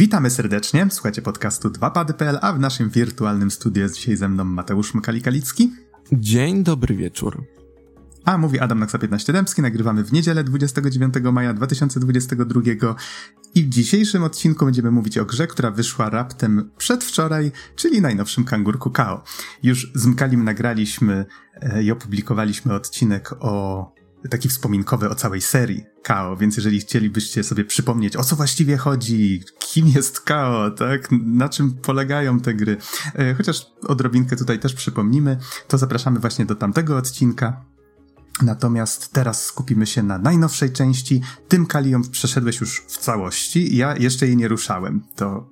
Witamy serdecznie, słuchajcie podcastu 2pady.pl, a w naszym wirtualnym studiu jest dzisiaj ze mną Mateusz Mkali-Kalicki. Dzień dobry wieczór. A mówi Adam Naksa 15 Dębski, nagrywamy w niedzielę 29 maja 2022 i w dzisiejszym odcinku będziemy mówić o grze, która wyszła raptem przedwczoraj, czyli najnowszym kangurku KO. Już z Mkalim nagraliśmy e, i opublikowaliśmy odcinek o taki wspominkowy o całej serii KO, więc jeżeli chcielibyście sobie przypomnieć, o co właściwie chodzi, kim jest KO, tak, na czym polegają te gry, e, chociaż odrobinkę tutaj też przypomnimy, to zapraszamy właśnie do tamtego odcinka. Natomiast teraz skupimy się na najnowszej części. Tym Kalią przeszedłeś już w całości. Ja jeszcze jej nie ruszałem. To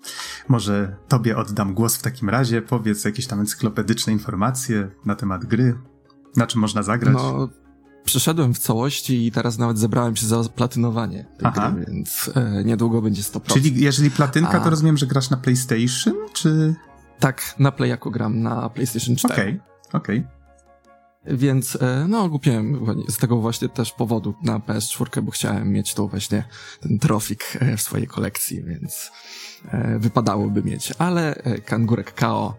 może tobie oddam głos w takim razie. Powiedz jakieś tam encyklopedyczne informacje na temat gry. Na czym można zagrać? No, przeszedłem w całości i teraz nawet zebrałem się za platynowanie tej Aha. gry, więc e, niedługo będzie 100%. Czyli jeżeli platynka, A... to rozumiem, że grasz na PlayStation, czy... Tak, na Play jako gram na PlayStation 4. Okej, okay, okej. Okay. Więc e, no kupiłem z tego właśnie też powodu na PS4, bo chciałem mieć to właśnie ten trofik e, w swojej kolekcji, więc e, wypadałoby mieć. Ale Kangurek KO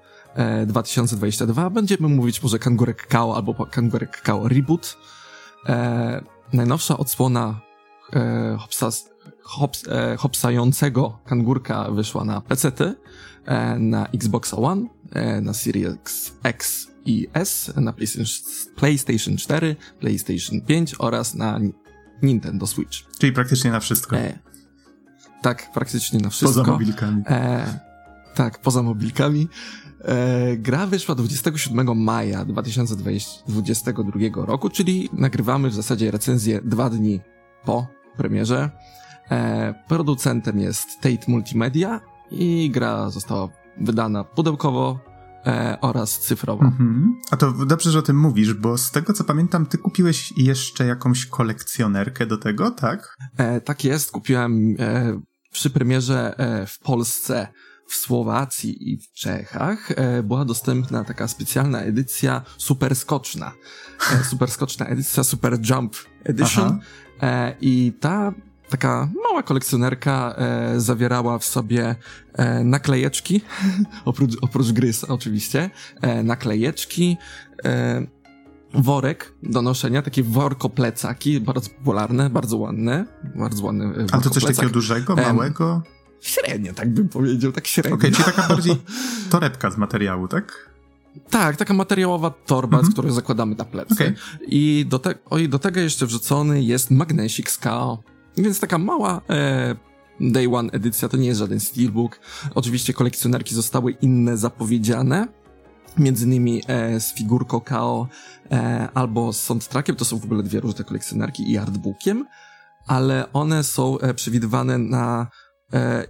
2022 będziemy mówić może Kangurek KO albo Kangurek KO Reboot. Najnowsza odsłona hopsas, hops, hopsającego kangurka wyszła na PC, na Xbox One, na Series X i S na PlayStation 4, PlayStation 5 oraz na Nintendo Switch. Czyli praktycznie na wszystko. E, tak, praktycznie na wszystko. Poza mobilkami. E, tak, poza mobilkami. E, gra wyszła 27 maja 2022 roku, czyli nagrywamy w zasadzie recenzję dwa dni po premierze. E, producentem jest Tate Multimedia i gra została wydana pudełkowo e, oraz cyfrowo. Mhm. A to dobrze, że o tym mówisz, bo z tego co pamiętam, ty kupiłeś jeszcze jakąś kolekcjonerkę do tego, tak? E, tak jest, kupiłem e, przy premierze e, w Polsce w Słowacji i w Czechach e, była dostępna taka specjalna edycja super skoczna. E, super skoczna edycja Super Jump Edition. E, I ta taka mała kolekcjonerka e, zawierała w sobie e, naklejeczki, oprócz, oprócz gry oczywiście, e, naklejeczki, worek do noszenia, takie worko plecaki, bardzo popularne, bardzo ładne, bardzo ładne e, A to coś takiego dużego, małego? Średnio, tak bym powiedział, tak średnio. Okej, okay, czyli taka bardziej torebka z materiału, tak? Tak, taka materiałowa torba, -hmm. z której zakładamy na plecy. Okay. I do, te, o, i do tego jeszcze wrzucony jest magnesik z KO. Więc taka mała e, Day One edycja, to nie jest żaden steelbook. Oczywiście kolekcjonerki zostały inne zapowiedziane, między innymi e, z figurką KO e, albo z soundtrackiem, to są w ogóle dwie różne kolekcjonerki i artbookiem, ale one są e, przewidywane na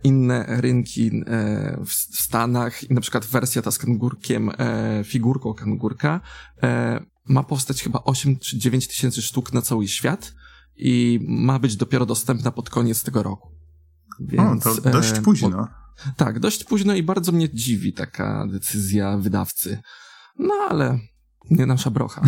inne rynki e, w, Stanach i na przykład wersja ta z kangurkiem, e, figurką kangurka e, ma powstać chyba 8 czy 9 tysięcy sztuk na cały świat, i ma być dopiero dostępna pod koniec tego roku. Więc, o, to dość e, późno. Bo, tak, dość późno i bardzo mnie dziwi taka decyzja wydawcy. No ale nie nasza brocha.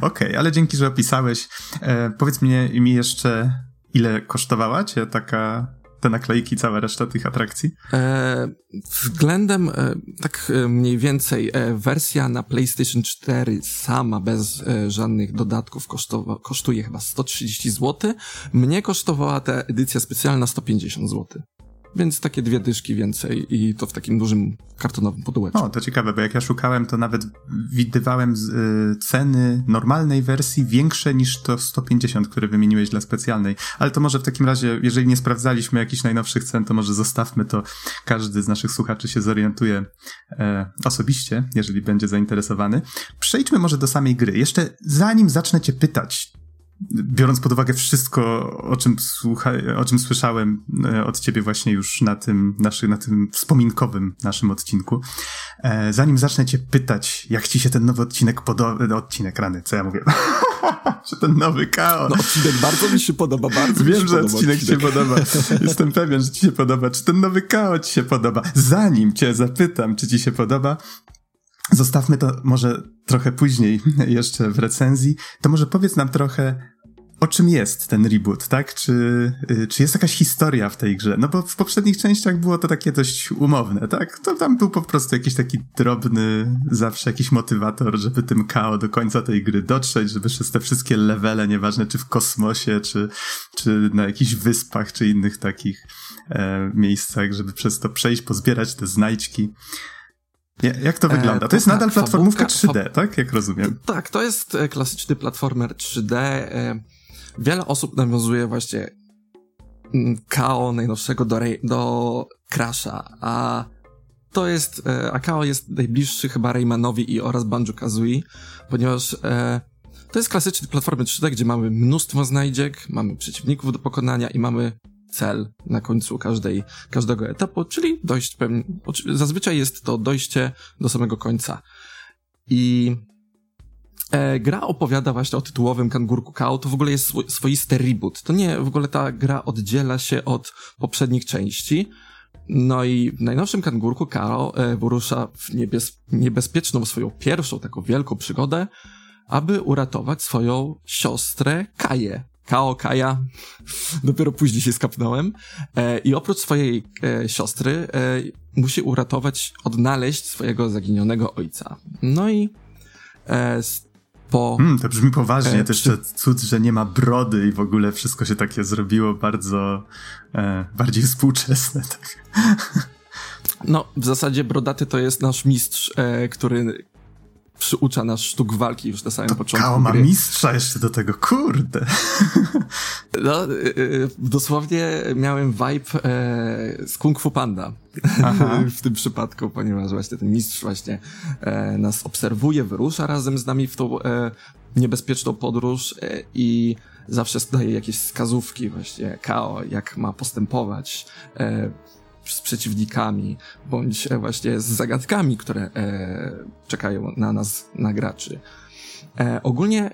Okej, okay, ale dzięki, że opisałeś. E, powiedz mnie, mi jeszcze, ile kosztowała cię taka te naklejki, cała reszta tych atrakcji? E, względem, e, tak e, mniej więcej, e, wersja na PlayStation 4 sama, bez e, żadnych dodatków, kosztowa, kosztuje chyba 130 zł. Mnie kosztowała ta edycja specjalna 150 zł więc takie dwie dyszki więcej i to w takim dużym kartonowym pudełeczku. O, to ciekawe, bo jak ja szukałem, to nawet widywałem z, y, ceny normalnej wersji większe niż to 150, które wymieniłeś dla specjalnej. Ale to może w takim razie, jeżeli nie sprawdzaliśmy jakichś najnowszych cen, to może zostawmy to. Każdy z naszych słuchaczy się zorientuje e, osobiście, jeżeli będzie zainteresowany. Przejdźmy może do samej gry. Jeszcze zanim zacznę cię pytać, biorąc pod uwagę wszystko, o czym, słucha, o czym słyszałem e, od ciebie właśnie już na tym, naszy, na tym wspominkowym naszym odcinku, e, zanim zacznę cię pytać, jak ci się ten nowy odcinek podoba, e, odcinek rany, co ja mówię? Czy ten nowy chaos? No odcinek bardzo mi się podoba, bardzo Wiem, że odcinek ci się podoba. Jestem pewien, że ci się podoba. Czy ten nowy chaos ci się podoba? Zanim cię zapytam, czy ci się podoba, Zostawmy to może trochę później, jeszcze w recenzji. To może powiedz nam trochę, o czym jest ten reboot, tak? Czy, y, czy jest jakaś historia w tej grze? No bo w poprzednich częściach było to takie dość umowne, tak? To tam był po prostu jakiś taki drobny, zawsze jakiś motywator, żeby tym KO do końca tej gry dotrzeć, żeby przez te wszystkie levele, nieważne czy w kosmosie, czy, czy na jakichś wyspach, czy innych takich e, miejscach, żeby przez to przejść, pozbierać te znajdźki. Jak to e, wygląda? To jest nadal platformówka 3D, tak? Jak rozumiem. Tak, to jest e, klasyczny platformer 3D. Wiele osób nawiązuje właśnie mm, KO najnowszego do, do Crasha, a to jest, e, a KO jest najbliższy chyba Raymanowi i oraz Banjo-Kazooie, ponieważ e, to jest klasyczny platformy 3D, gdzie mamy mnóstwo znajdziek, mamy przeciwników do pokonania i mamy cel na końcu każdej, każdego etapu, czyli dojść pewnie, zazwyczaj jest to dojście do samego końca. I E, gra opowiada właśnie o tytułowym kangurku Kao, to w ogóle jest swo swoisty reboot. To nie, w ogóle ta gra oddziela się od poprzednich części. No i w najnowszym kangurku Kao e, wyrusza w niebez niebezpieczną swoją pierwszą taką wielką przygodę, aby uratować swoją siostrę Kaję. Kao Kaja, dopiero później się skapnąłem. E, I oprócz swojej e, siostry musi uratować, odnaleźć swojego zaginionego ojca. No i po... Hmm, to brzmi poważnie, e, też cud, że nie ma brody i w ogóle wszystko się takie zrobiło bardzo e, bardziej współczesne. Tak. No, w zasadzie Brodaty to jest nasz mistrz, e, który przyucza nas sztuk walki już na samym to początku. Kao ma mistrza jeszcze do tego, kurde. No, y, y, dosłownie miałem vibe e, z Kung Fu Panda w tym przypadku, ponieważ właśnie ten mistrz właśnie e, nas obserwuje, wyrusza razem z nami w tą e, niebezpieczną podróż i zawsze daje jakieś wskazówki właśnie Kao, jak ma postępować. E, z przeciwnikami, bądź e, właśnie z zagadkami, które e, czekają na nas, na graczy. E, ogólnie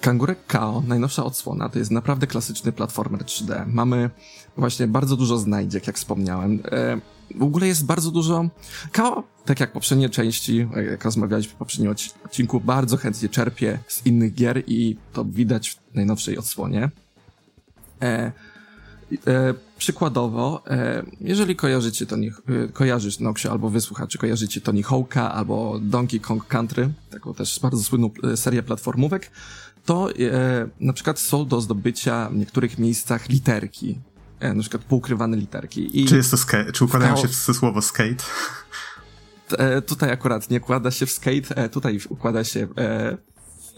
Kangurek Kao, najnowsza odsłona, to jest naprawdę klasyczny platformer 3D. Mamy właśnie bardzo dużo znajdziek, jak wspomniałem. E, w ogóle jest bardzo dużo... Kao, tak jak poprzednie części, jak rozmawialiśmy w poprzednim odcinku, bardzo chętnie czerpie z innych gier i to widać w najnowszej odsłonie. E, E, przykładowo, e, jeżeli kojarzycie Tony, e, kojarzysz Noxie albo wysłuchaczy, kojarzycie Tony Hawk'a albo Donkey Kong Country, taką też bardzo słynną e, serię platformówek, to e, na przykład są do zdobycia w niektórych miejscach literki, e, na przykład półkrywane literki. I czy jest to skate, czy układają się w słowo skate? tutaj akurat nie układa się w skate, tutaj układa się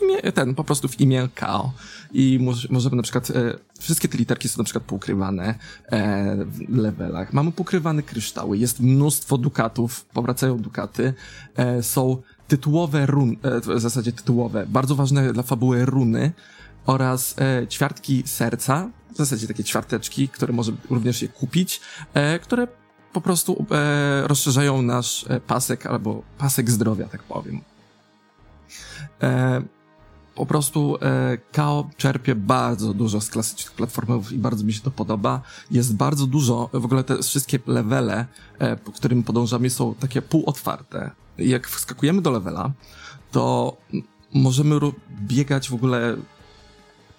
imię, ten, po prostu w imię Kao. I możemy na przykład, e, wszystkie te literki są na przykład poukrywane e, w levelach. Mamy pokrywane kryształy, jest mnóstwo dukatów, powracają dukaty, e, są tytułowe run, e, w zasadzie tytułowe, bardzo ważne dla fabuły runy oraz e, ćwiartki serca, w zasadzie takie ćwiarteczki, które może również je kupić, e, które po prostu e, rozszerzają nasz e, pasek albo pasek zdrowia, tak powiem. E, po prostu e, KO czerpie bardzo dużo z klasycznych platformów i bardzo mi się to podoba. Jest bardzo dużo, w ogóle te wszystkie levele, e, po którym podążamy są takie półotwarte. Jak wskakujemy do levela, to możemy biegać w ogóle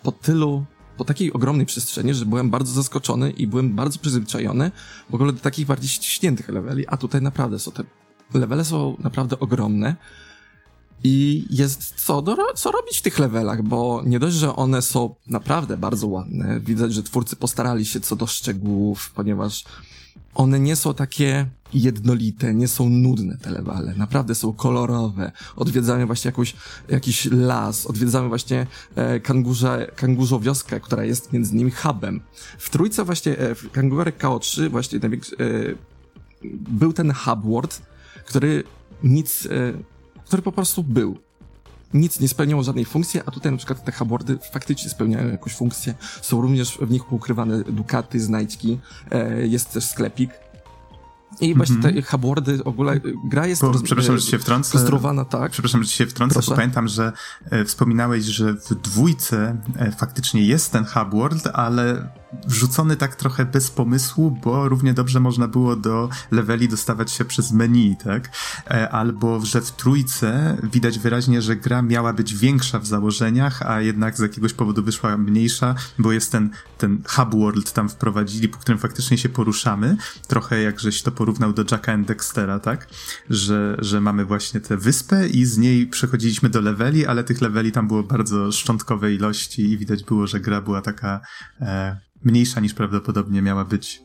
po tylu po takiej ogromnej przestrzeni, że byłem bardzo zaskoczony i byłem bardzo przyzwyczajony w ogóle do takich bardziej ściśniętych leveli, a tutaj naprawdę są te levele są naprawdę ogromne i jest co, do, co robić w tych levelach, bo nie dość, że one są naprawdę bardzo ładne, widać, że twórcy postarali się co do szczegółów, ponieważ one nie są takie jednolite, nie są nudne te levele, naprawdę są kolorowe. Odwiedzamy właśnie jakąś, jakiś las, odwiedzamy właśnie e, kangurze, kangurzą wioskę, która jest między nimi hubem. W trójce właśnie, e, w Kangurek KO3 właśnie e, był ten hub world, który nic, e, który po prostu był. Nic nie spełniało żadnej funkcji, a tutaj na przykład te hubboardy faktycznie spełniają jakąś funkcję. Są również w nich ukrywane dukaty, znajdźki, e, jest też sklepik. I właśnie mm -hmm. te hubboardy, w ogóle gra jest bo, roz, przepraszam, że się wtrącę, konstruowana tak. Przepraszam, że się wtrącę, Proszę. bo pamiętam, że e, wspominałeś, że w dwójce e, faktycznie jest ten hubworld, ale wrzucony tak trochę bez pomysłu, bo równie dobrze można było do leveli dostawać się przez menu, tak? E, albo, że w trójce widać wyraźnie, że gra miała być większa w założeniach, a jednak z jakiegoś powodu wyszła mniejsza, bo jest ten, ten hub world tam wprowadzili, po którym faktycznie się poruszamy. Trochę jak żeś to porównał do Jacka and Dextera, tak? Że, że mamy właśnie tę wyspę i z niej przechodziliśmy do leveli, ale tych leveli tam było bardzo szczątkowe ilości i widać było, że gra była taka e, mniejsza niż prawdopodobnie miała być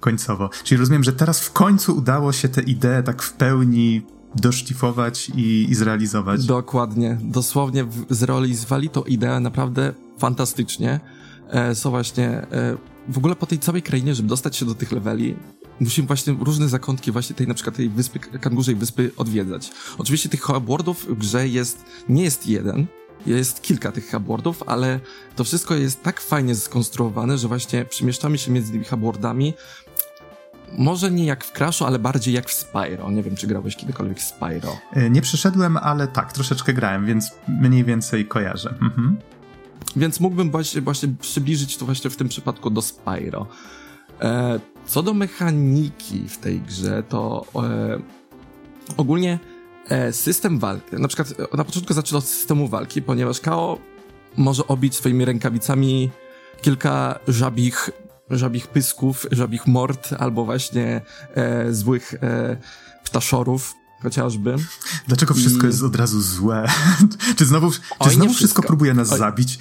końcowo. Czyli rozumiem, że teraz w końcu udało się tę ideę tak w pełni doszlifować i, i zrealizować. Dokładnie. Dosłownie zrealizowali tą ideę naprawdę fantastycznie. E, są właśnie e, w ogóle po tej całej krainie, żeby dostać się do tych leveli, musimy właśnie różne zakątki właśnie tej na przykład tej wyspy, kangurzej wyspy odwiedzać. Oczywiście tych hubwordów w grze jest, nie jest jeden, jest kilka tych hubwordów, ale to wszystko jest tak fajnie skonstruowane, że właśnie przemieszczamy się między tymi hubwordami, może nie jak w Crashu, ale bardziej jak w Spyro. Nie wiem, czy grałeś kiedykolwiek w Spyro. E, nie przeszedłem, ale tak, troszeczkę grałem, więc mniej więcej kojarzę. Mhm. Więc mógłbym właśnie, właśnie przybliżyć to właśnie w tym przypadku do Spyro. E, co do mechaniki w tej grze, to e, ogólnie system walki, na przykład e, na początku zaczęło od systemu walki, ponieważ Kao może obić swoimi rękawicami kilka żabich, żabich pysków, żabich mord, albo właśnie e, złych e, ptaszorów, chociażby. Dlaczego wszystko I... jest od razu złe? czy znowu, czy Oj, znowu wszystko. wszystko próbuje nas Oj. zabić?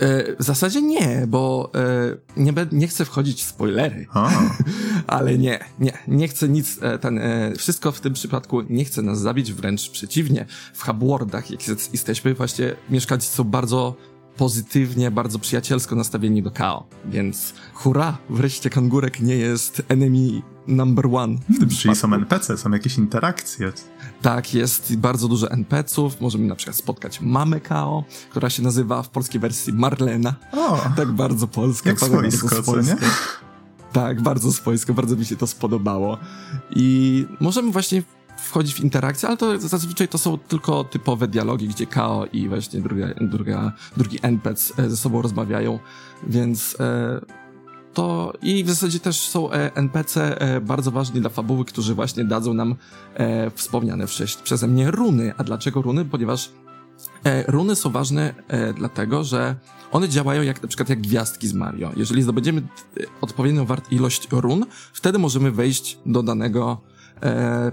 E, w zasadzie nie, bo e, nie, nie chcę wchodzić w spoilery. Ale nie, nie, nie chcę nic, e, ten, wszystko w tym przypadku nie chce nas zabić, wręcz przeciwnie. W Hubwardach, jak jesteśmy, właśnie mieszkańcy są bardzo pozytywnie, bardzo przyjacielsko nastawieni do Kao. Więc hurra, wreszcie kangurek nie jest enemy number one w tym Czyli przypadku. są NPC, są jakieś interakcje. Tak, jest bardzo dużo NPC-ów. Możemy na przykład spotkać mamę Kao, która się nazywa w polskiej wersji Marlena. O, tak bardzo polska. Jak swojsko, bardzo nie? Tak, bardzo swojsko, bardzo mi się to spodobało. I możemy właśnie wchodzić w interakcję, ale to zazwyczaj to są tylko typowe dialogi, gdzie Kao i właśnie druga, druga, drugi NPC ze sobą rozmawiają, więc e, to i w zasadzie też są e, NPC e, bardzo ważni dla fabuły, którzy właśnie dadzą nam e, wspomniane przeze mnie runy. A dlaczego runy? Ponieważ runy są ważne dlatego, że one działają jak na przykład jak gwiazdki z Mario. Jeżeli zdobędziemy odpowiednią ilość run, wtedy możemy wejść do danego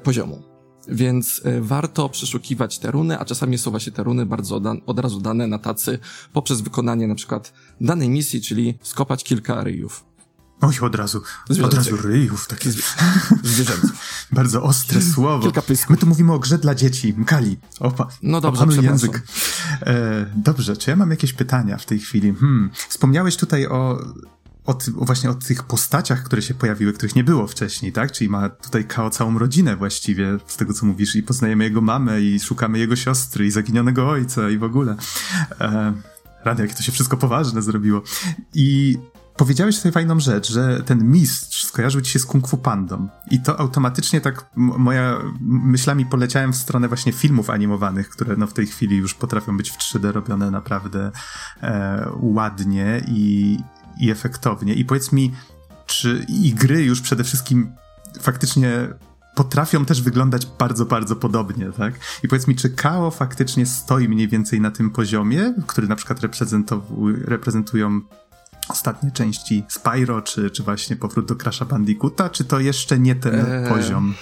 poziomu. Więc warto przeszukiwać te runy, a czasami są właśnie te runy bardzo od razu dane na tacy poprzez wykonanie na przykład danej misji, czyli skopać kilka ryjów. Oj, od razu, od razu ryjów, takie zwierzęce. Bardzo ostre słowo. Kilka pysków. My tu mówimy o grze dla dzieci, Kali. Opa, no dobrze, język. E, dobrze, czy ja mam jakieś pytania w tej chwili? Hmm. Wspomniałeś tutaj o, o, ty, właśnie o tych postaciach, które się pojawiły, których nie było wcześniej, tak? Czyli ma tutaj Kao całą rodzinę właściwie, z tego co mówisz, i poznajemy jego mamę, i szukamy jego siostry, i zaginionego ojca, i w ogóle. E, Rady, jakie to się wszystko poważne zrobiło. I powiedziałeś tutaj fajną rzecz, że ten mistrz skojarzył ci się z Kung Fu Pandą. I to automatycznie tak moja myślami poleciałem w stronę właśnie filmów animowanych, które no w tej chwili już potrafią być w 3D robione naprawdę e, ładnie i, i efektownie. I powiedz mi, czy i gry już przede wszystkim faktycznie potrafią też wyglądać bardzo, bardzo podobnie, tak? I powiedz mi, czy KO faktycznie stoi mniej więcej na tym poziomie, który na przykład reprezentują ostatnie części Spyro, czy, czy właśnie powrót do Crasha Bandicoota, czy to jeszcze nie ten eee, poziom?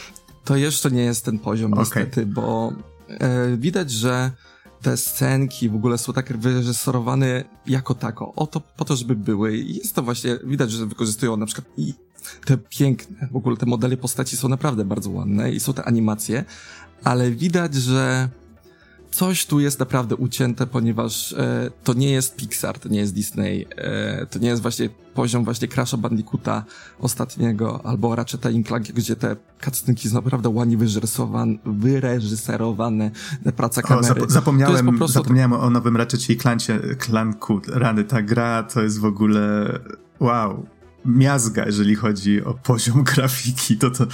To jeszcze nie jest ten poziom, okay. niestety, bo e, widać, że te scenki w ogóle są tak wyreżyserowane jako tako, o to, po to, żeby były. I jest to właśnie, widać, że wykorzystują na przykład i te piękne, w ogóle te modele postaci są naprawdę bardzo ładne i są te animacje, ale widać, że coś tu jest naprawdę ucięte, ponieważ e, to nie jest Pixar, to nie jest Disney, e, to nie jest właśnie poziom właśnie Crash'a Bandicoota ostatniego, albo Ratcheta Clank, gdzie te cutscenki są naprawdę ładnie wyreżyserowane, praca kamery. O, zapomniałem, prostu... zapomniałem o nowym Ratchetie i Clanku, rany, ta gra to jest w ogóle wow miazga, jeżeli chodzi o poziom grafiki, to, to,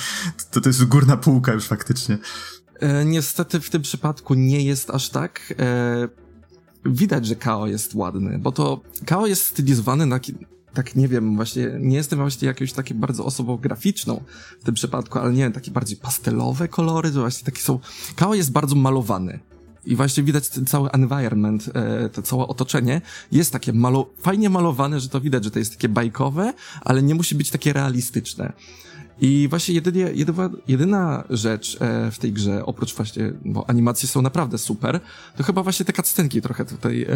to, to jest górna półka już faktycznie. E, niestety w tym przypadku nie jest aż tak. E, widać, że Kao jest ładny, bo to Kao jest stylizowany na, tak nie wiem, właśnie nie jestem właśnie jakąś taką bardzo osobą graficzną w tym przypadku, ale nie wiem, takie bardziej pastelowe kolory, to właśnie takie są, Kao jest bardzo malowany. I właśnie widać ten cały environment, e, to całe otoczenie jest takie malo fajnie malowane, że to widać, że to jest takie bajkowe, ale nie musi być takie realistyczne. I właśnie jedynie, jedyna, jedyna rzecz e, w tej grze, oprócz właśnie, bo animacje są naprawdę super, to chyba właśnie te cutscenki trochę tutaj e,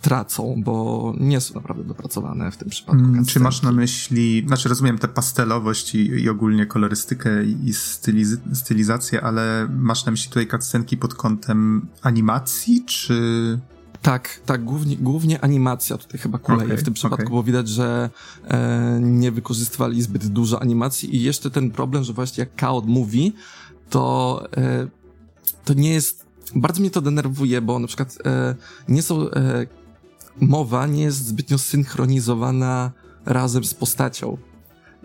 tracą, bo nie są naprawdę dopracowane w tym przypadku. Mm, czy masz na myśli, znaczy rozumiem tę pastelowość i, i ogólnie kolorystykę i styliz stylizację, ale masz na myśli tutaj cutscenki pod kątem animacji, czy tak, tak, głównie, głównie animacja tutaj chyba kuleje okay, w tym przypadku, okay. bo widać, że e, nie wykorzystywali zbyt dużo animacji i jeszcze ten problem, że właśnie jak Kaod mówi, to e, to nie jest, bardzo mnie to denerwuje, bo na przykład e, nie są, e, mowa nie jest zbytnio synchronizowana razem z postacią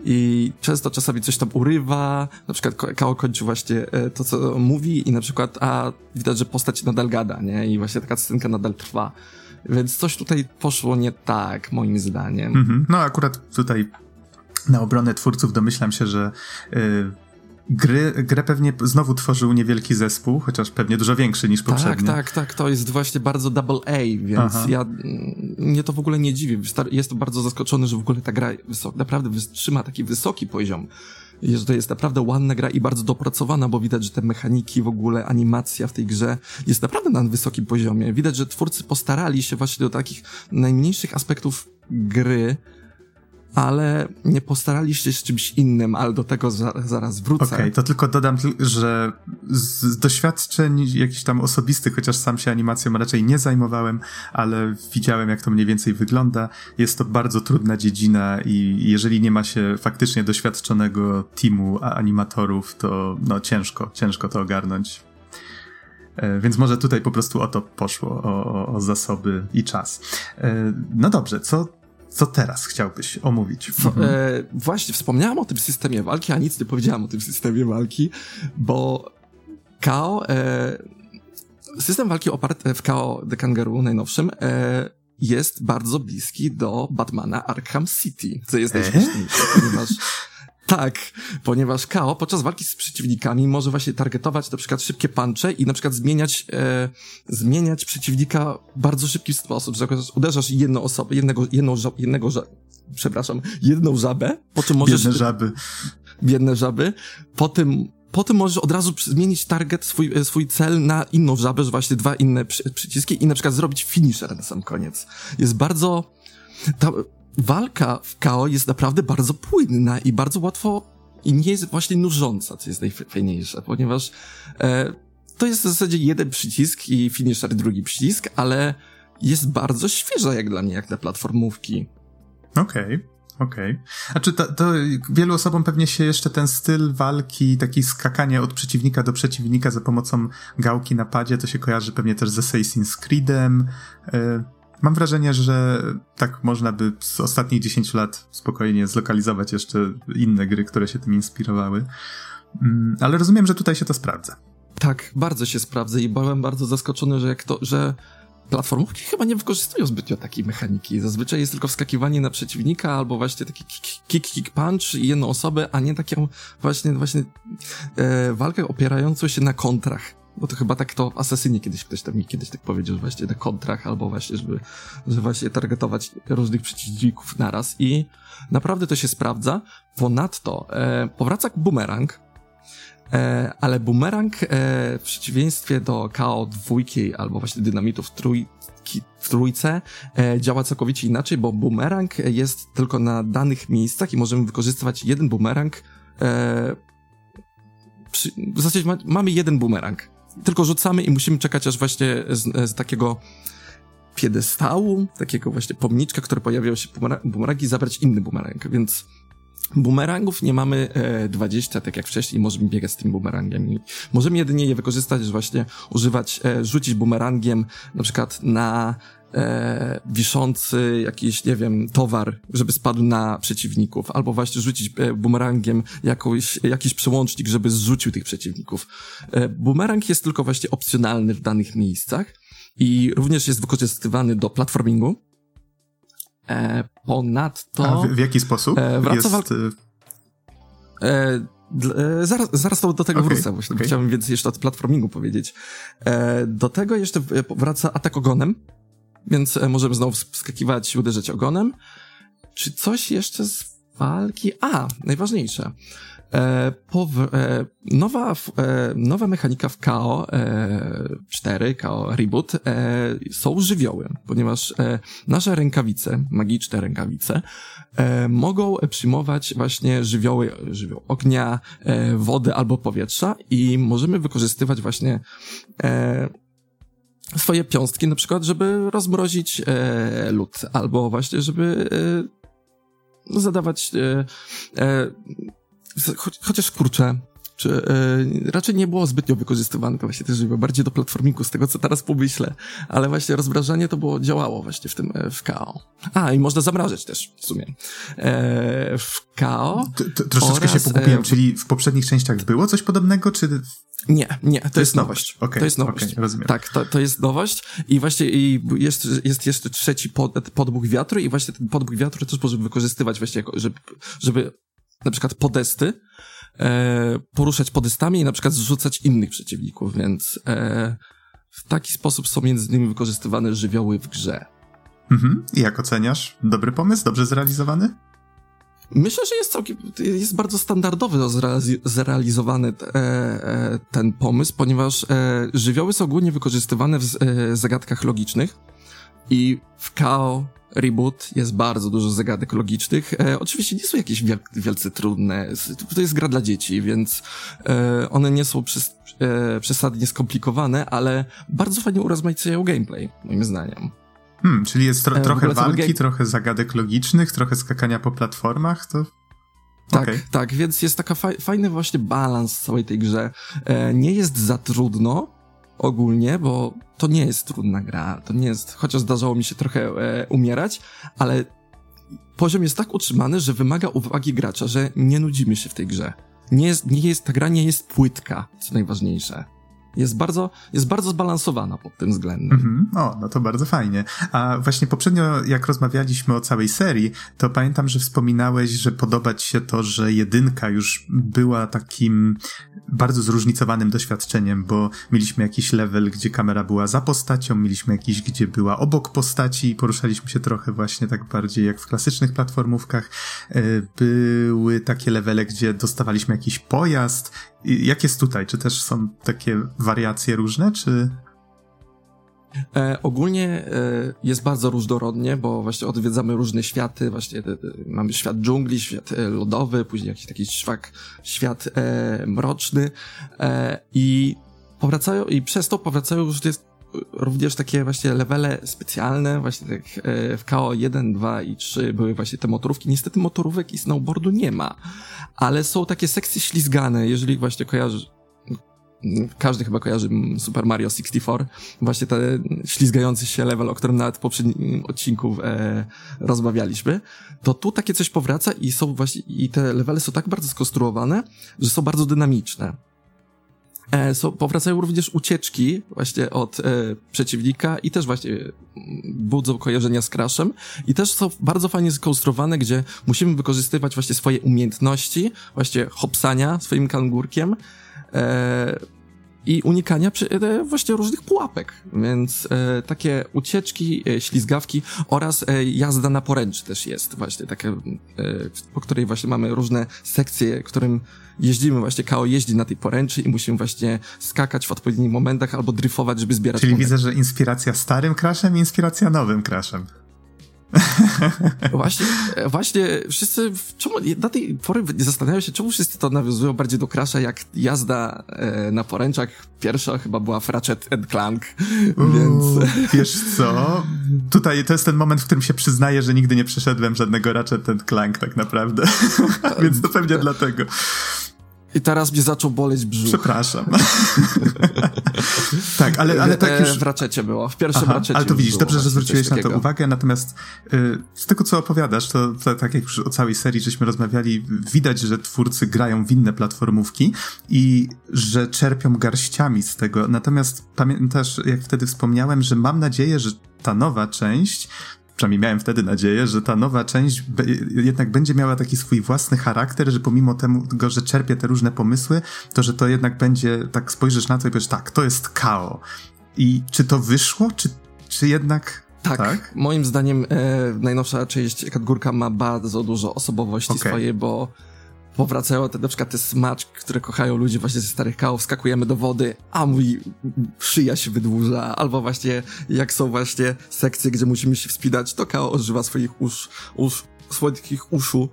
i często czasami coś tam urywa, na przykład Kao kończy właśnie e, to, co mówi i na przykład, a widać, że postać nadal gada, nie? I właśnie taka scenka nadal trwa. Więc coś tutaj poszło nie tak, moim zdaniem. Mm -hmm. No akurat tutaj na obronę twórców domyślam się, że yy Gry, grę pewnie znowu tworzył niewielki zespół, chociaż pewnie dużo większy niż poprzednio. Tak, tak, tak, to jest właśnie bardzo double A, więc Aha. ja, mnie to w ogóle nie dziwi. Jestem bardzo zaskoczony, że w ogóle ta gra naprawdę trzyma taki wysoki poziom. Że to jest naprawdę ładna gra i bardzo dopracowana, bo widać, że te mechaniki, w ogóle animacja w tej grze jest naprawdę na wysokim poziomie. Widać, że twórcy postarali się właśnie do takich najmniejszych aspektów gry ale nie postarali się czymś innym, ale do tego za, zaraz wrócę. Okej, okay, to tylko dodam, że z doświadczeń jakichś tam osobistych, chociaż sam się animacją raczej nie zajmowałem, ale widziałem, jak to mniej więcej wygląda. Jest to bardzo trudna dziedzina i jeżeli nie ma się faktycznie doświadczonego teamu animatorów, to no ciężko, ciężko to ogarnąć. E, więc może tutaj po prostu o to poszło, o, o, o zasoby i czas. E, no dobrze, co co teraz chciałbyś omówić? Co, mhm. e, właśnie, wspomniałem o tym systemie walki, a nic nie powiedziałem o tym systemie walki, bo KO, e, system walki oparty w KO The Kangaroo najnowszym e, jest bardzo bliski do Batmana Arkham City, co jest e? najśmieszniejsze, ponieważ tak, ponieważ KO podczas walki z przeciwnikami może właśnie targetować na przykład szybkie puncze i na przykład zmieniać, e, zmieniać przeciwnika w bardzo szybki sposób, że uderzasz jedną osobę, jednego, jedną, jednego, przepraszam, jedną żabę, po czym możesz... Biedne żaby. Biedne żaby, po tym po tym możesz od razu zmienić target, swój, e, swój cel na inną żabę, że właśnie dwa inne przy, przyciski i na przykład zrobić finisher na sam koniec. Jest bardzo, ta, walka w KO jest naprawdę bardzo płynna i bardzo łatwo i nie jest właśnie nużąca, co jest najfajniejsze, ponieważ e, to jest w zasadzie jeden przycisk i finisher drugi przycisk, ale jest bardzo świeża jak dla mnie, jak na platformówki. Okej. Okay. Okej. Okay. A czy to, to, wielu osobom pewnie się jeszcze ten styl walki, taki skakanie od przeciwnika do przeciwnika za pomocą gałki na padzie, to się kojarzy pewnie też z Assassin's Creedem. Y Mam wrażenie, że tak można by z ostatnich 10 lat spokojnie zlokalizować jeszcze inne gry, które się tym inspirowały. Mm, ale rozumiem, że tutaj się to sprawdza. Tak, bardzo się sprawdza i byłem bardzo zaskoczony, że jak to, że platformówki chyba nie wykorzystują zbytnio takiej mechaniki. Zazwyczaj jest tylko wskakiwanie na przeciwnika albo właśnie taki kick, kick, punch i jedną osobę, a nie taką właśnie, właśnie e, walkę opierającą się na kontrach. Bo to chyba tak to w Asasynie kiedyś ktoś tam mi kiedyś tak powiedział, że właśnie na kontrach, albo właśnie, żeby, że właśnie targetować różnych przeciwników naraz i naprawdę to się sprawdza. Ponadto e, powraca bumerang, e, ale bumerang e, w przeciwieństwie do KO dwójki albo właśnie dynamitów trójki, trójce e, działa całkowicie inaczej, bo bumerang jest tylko na danych miejscach i możemy wykorzystywać jeden bumerang e, przy, w zasadzie ma, mamy jeden bumerang tylko rzucamy i musimy czekać aż właśnie z, z takiego piedestału, takiego właśnie pomniczka, który pojawiał się bumerang i zabrać inny bumerang, więc Bumerangów nie mamy e, 20, tak jak wcześniej, możemy biegać z tym bumerangiem. Możemy jedynie je wykorzystać, właśnie używać, e, rzucić bumerangiem na przykład na e, wiszący jakiś, nie wiem, towar, żeby spadł na przeciwników, albo właśnie rzucić e, bumerangiem jakąś, jakiś przełącznik, żeby zrzucił tych przeciwników. E, bumerang jest tylko właśnie opcjonalny w danych miejscach i również jest wykorzystywany do platformingu, E, ponadto... W, w jaki sposób e, wraca jest... E, e, zaraz, zaraz do tego okay, wrócę, właśnie okay. chciałbym więcej jeszcze o platformingu powiedzieć. E, do tego jeszcze wraca atak ogonem, więc e, możemy znowu wskakiwać i uderzyć ogonem. Czy coś jeszcze z walki? A, najważniejsze. E, po, e, nowa, e, nowa mechanika w KO 4, KO Reboot, są żywioły, ponieważ nasze rękawice, magiczne rękawice, mogą przyjmować właśnie żywioły, żywioł ognia, wody albo powietrza i możemy wykorzystywać właśnie swoje piąstki na przykład, żeby rozmrozić lód, albo właśnie, żeby zadawać chociaż kurczę, czy, e, raczej nie było zbytnio wykorzystywane to właśnie też bardziej do platformiku, z tego co teraz pomyślę, ale właśnie rozmrażanie to było, działało właśnie w tym, e, w KO. A, i można zamrażać też, w sumie. E, w KO. troszeczkę oraz, się pogubiłem, czyli w poprzednich częściach było coś podobnego, czy... Nie, nie, to, to jest nowość. Okay, to jest nowość. Okay, rozumiem. Tak, to, to jest nowość i właśnie i jest, jest jeszcze trzeci pod, podmuch wiatru i właśnie ten podmuch wiatru też możemy wykorzystywać właśnie jako, żeby, żeby na przykład podesty, e, poruszać podestami i na przykład zrzucać innych przeciwników, więc e, w taki sposób są między innymi wykorzystywane żywioły w grze. Mhm. I jak oceniasz? Dobry pomysł? Dobrze zrealizowany? Myślę, że jest całkiem, jest bardzo standardowo zrealizowany e, e, ten pomysł, ponieważ e, żywioły są ogólnie wykorzystywane w zagadkach logicznych i w KO reboot, jest bardzo dużo zagadek logicznych. E, oczywiście nie są jakieś wiel wielce trudne, to jest gra dla dzieci, więc e, one nie są przes e, przesadnie skomplikowane, ale bardzo fajnie urozmaicają gameplay, moim zdaniem. Hmm, czyli jest tro trochę walki, trochę zagadek logicznych, trochę skakania po platformach, to tak, okay. tak, więc jest taka fa fajny właśnie balans w całej tej grze. E, nie jest za trudno, ogólnie, bo to nie jest trudna gra, to nie jest, chociaż zdarzało mi się trochę e, umierać, ale poziom jest tak utrzymany, że wymaga uwagi gracza, że nie nudzimy się w tej grze. Nie jest, nie jest, ta gra nie jest płytka, co najważniejsze. Jest bardzo, jest bardzo zbalansowana pod tym względem. Mm -hmm. O, no to bardzo fajnie. A właśnie poprzednio, jak rozmawialiśmy o całej serii, to pamiętam, że wspominałeś, że podoba ci się to, że jedynka już była takim bardzo zróżnicowanym doświadczeniem, bo mieliśmy jakiś level, gdzie kamera była za postacią, mieliśmy jakiś, gdzie była obok postaci i poruszaliśmy się trochę właśnie tak bardziej jak w klasycznych platformówkach. E, były takie levele, gdzie dostawaliśmy jakiś pojazd jak jest tutaj? Czy też są takie wariacje różne, czy... E, ogólnie e, jest bardzo różnorodnie, bo właśnie odwiedzamy różne światy, właśnie te, mamy świat dżungli, świat e, lodowy, później jakiś taki szwak, świat e, mroczny e, i powracają, i przez to powracają już jest również takie właśnie levele specjalne, właśnie tak e, w KO 1, 2 i 3 były właśnie te motorówki. Niestety motorówek i snowboardu nie ma, ale są takie sekcje ślizgane, jeżeli właśnie kojarzysz, każdy chyba kojarzy Super Mario 64, właśnie ten ślizgający się level, o którym nawet w poprzednim odcinku e, rozmawialiśmy, to tu takie coś powraca i są właśnie, i te levely są tak bardzo skonstruowane, że są bardzo dynamiczne. E, so, powracają również ucieczki właśnie od e, przeciwnika i też właśnie mm, budzą kojarzenia z Crashem i też są bardzo fajnie skonstruowane, gdzie musimy wykorzystywać właśnie swoje umiejętności, właśnie hopsania swoim kangurkiem e, i unikania przy, e, właśnie różnych pułapek, więc e, takie ucieczki, e, ślizgawki oraz jazda na poręczy też jest właśnie takie, po której właśnie mamy różne sekcje, którym jeździmy właśnie, KO jeździ na tej poręczy i musimy właśnie skakać w odpowiednich momentach albo dryfować, żeby zbierać Czyli widzę, że inspiracja starym crashem i inspiracja nowym crashem. Właśnie, właśnie wszyscy, czemu, na tej pory zastanawiają się, czemu wszyscy to nawiązują bardziej do Crasha, jak jazda e, na poręczach. Pierwsza chyba była w Ratchet and Clank, Uuu, więc... Wiesz co? Tutaj to jest ten moment, w którym się przyznaję, że nigdy nie przeszedłem żadnego Ratchet Clank tak naprawdę. więc to pewnie dlatego. I teraz mnie zaczął boleć brzuch. Przepraszam. tak, ale, ale tak już... W raczecie było, w pierwszym Aha, raczecie Ale to widzisz, dobrze, że zwróciłeś na to uwagę, natomiast y, z tego, co opowiadasz, to, to, tak jak już o całej serii żeśmy rozmawiali, widać, że twórcy grają w inne platformówki i że czerpią garściami z tego. Natomiast pamiętasz, jak wtedy wspomniałem, że mam nadzieję, że ta nowa część przynajmniej miałem wtedy nadzieję, że ta nowa część jednak będzie miała taki swój własny charakter, że pomimo tego, że czerpie te różne pomysły, to że to jednak będzie, tak spojrzysz na to i powiesz, tak, to jest KO. I czy to wyszło, czy, czy jednak tak, tak, moim zdaniem e, najnowsza część Kadgórka ma bardzo dużo osobowości okay. swojej, bo powracają te, na przykład te smaczki, które kochają ludzie właśnie ze starych kałów, skakujemy do wody, a mój szyja się wydłuża, albo właśnie jak są właśnie sekcje, gdzie musimy się wspinać, to kao używa swoich usz, usz swoich uszu,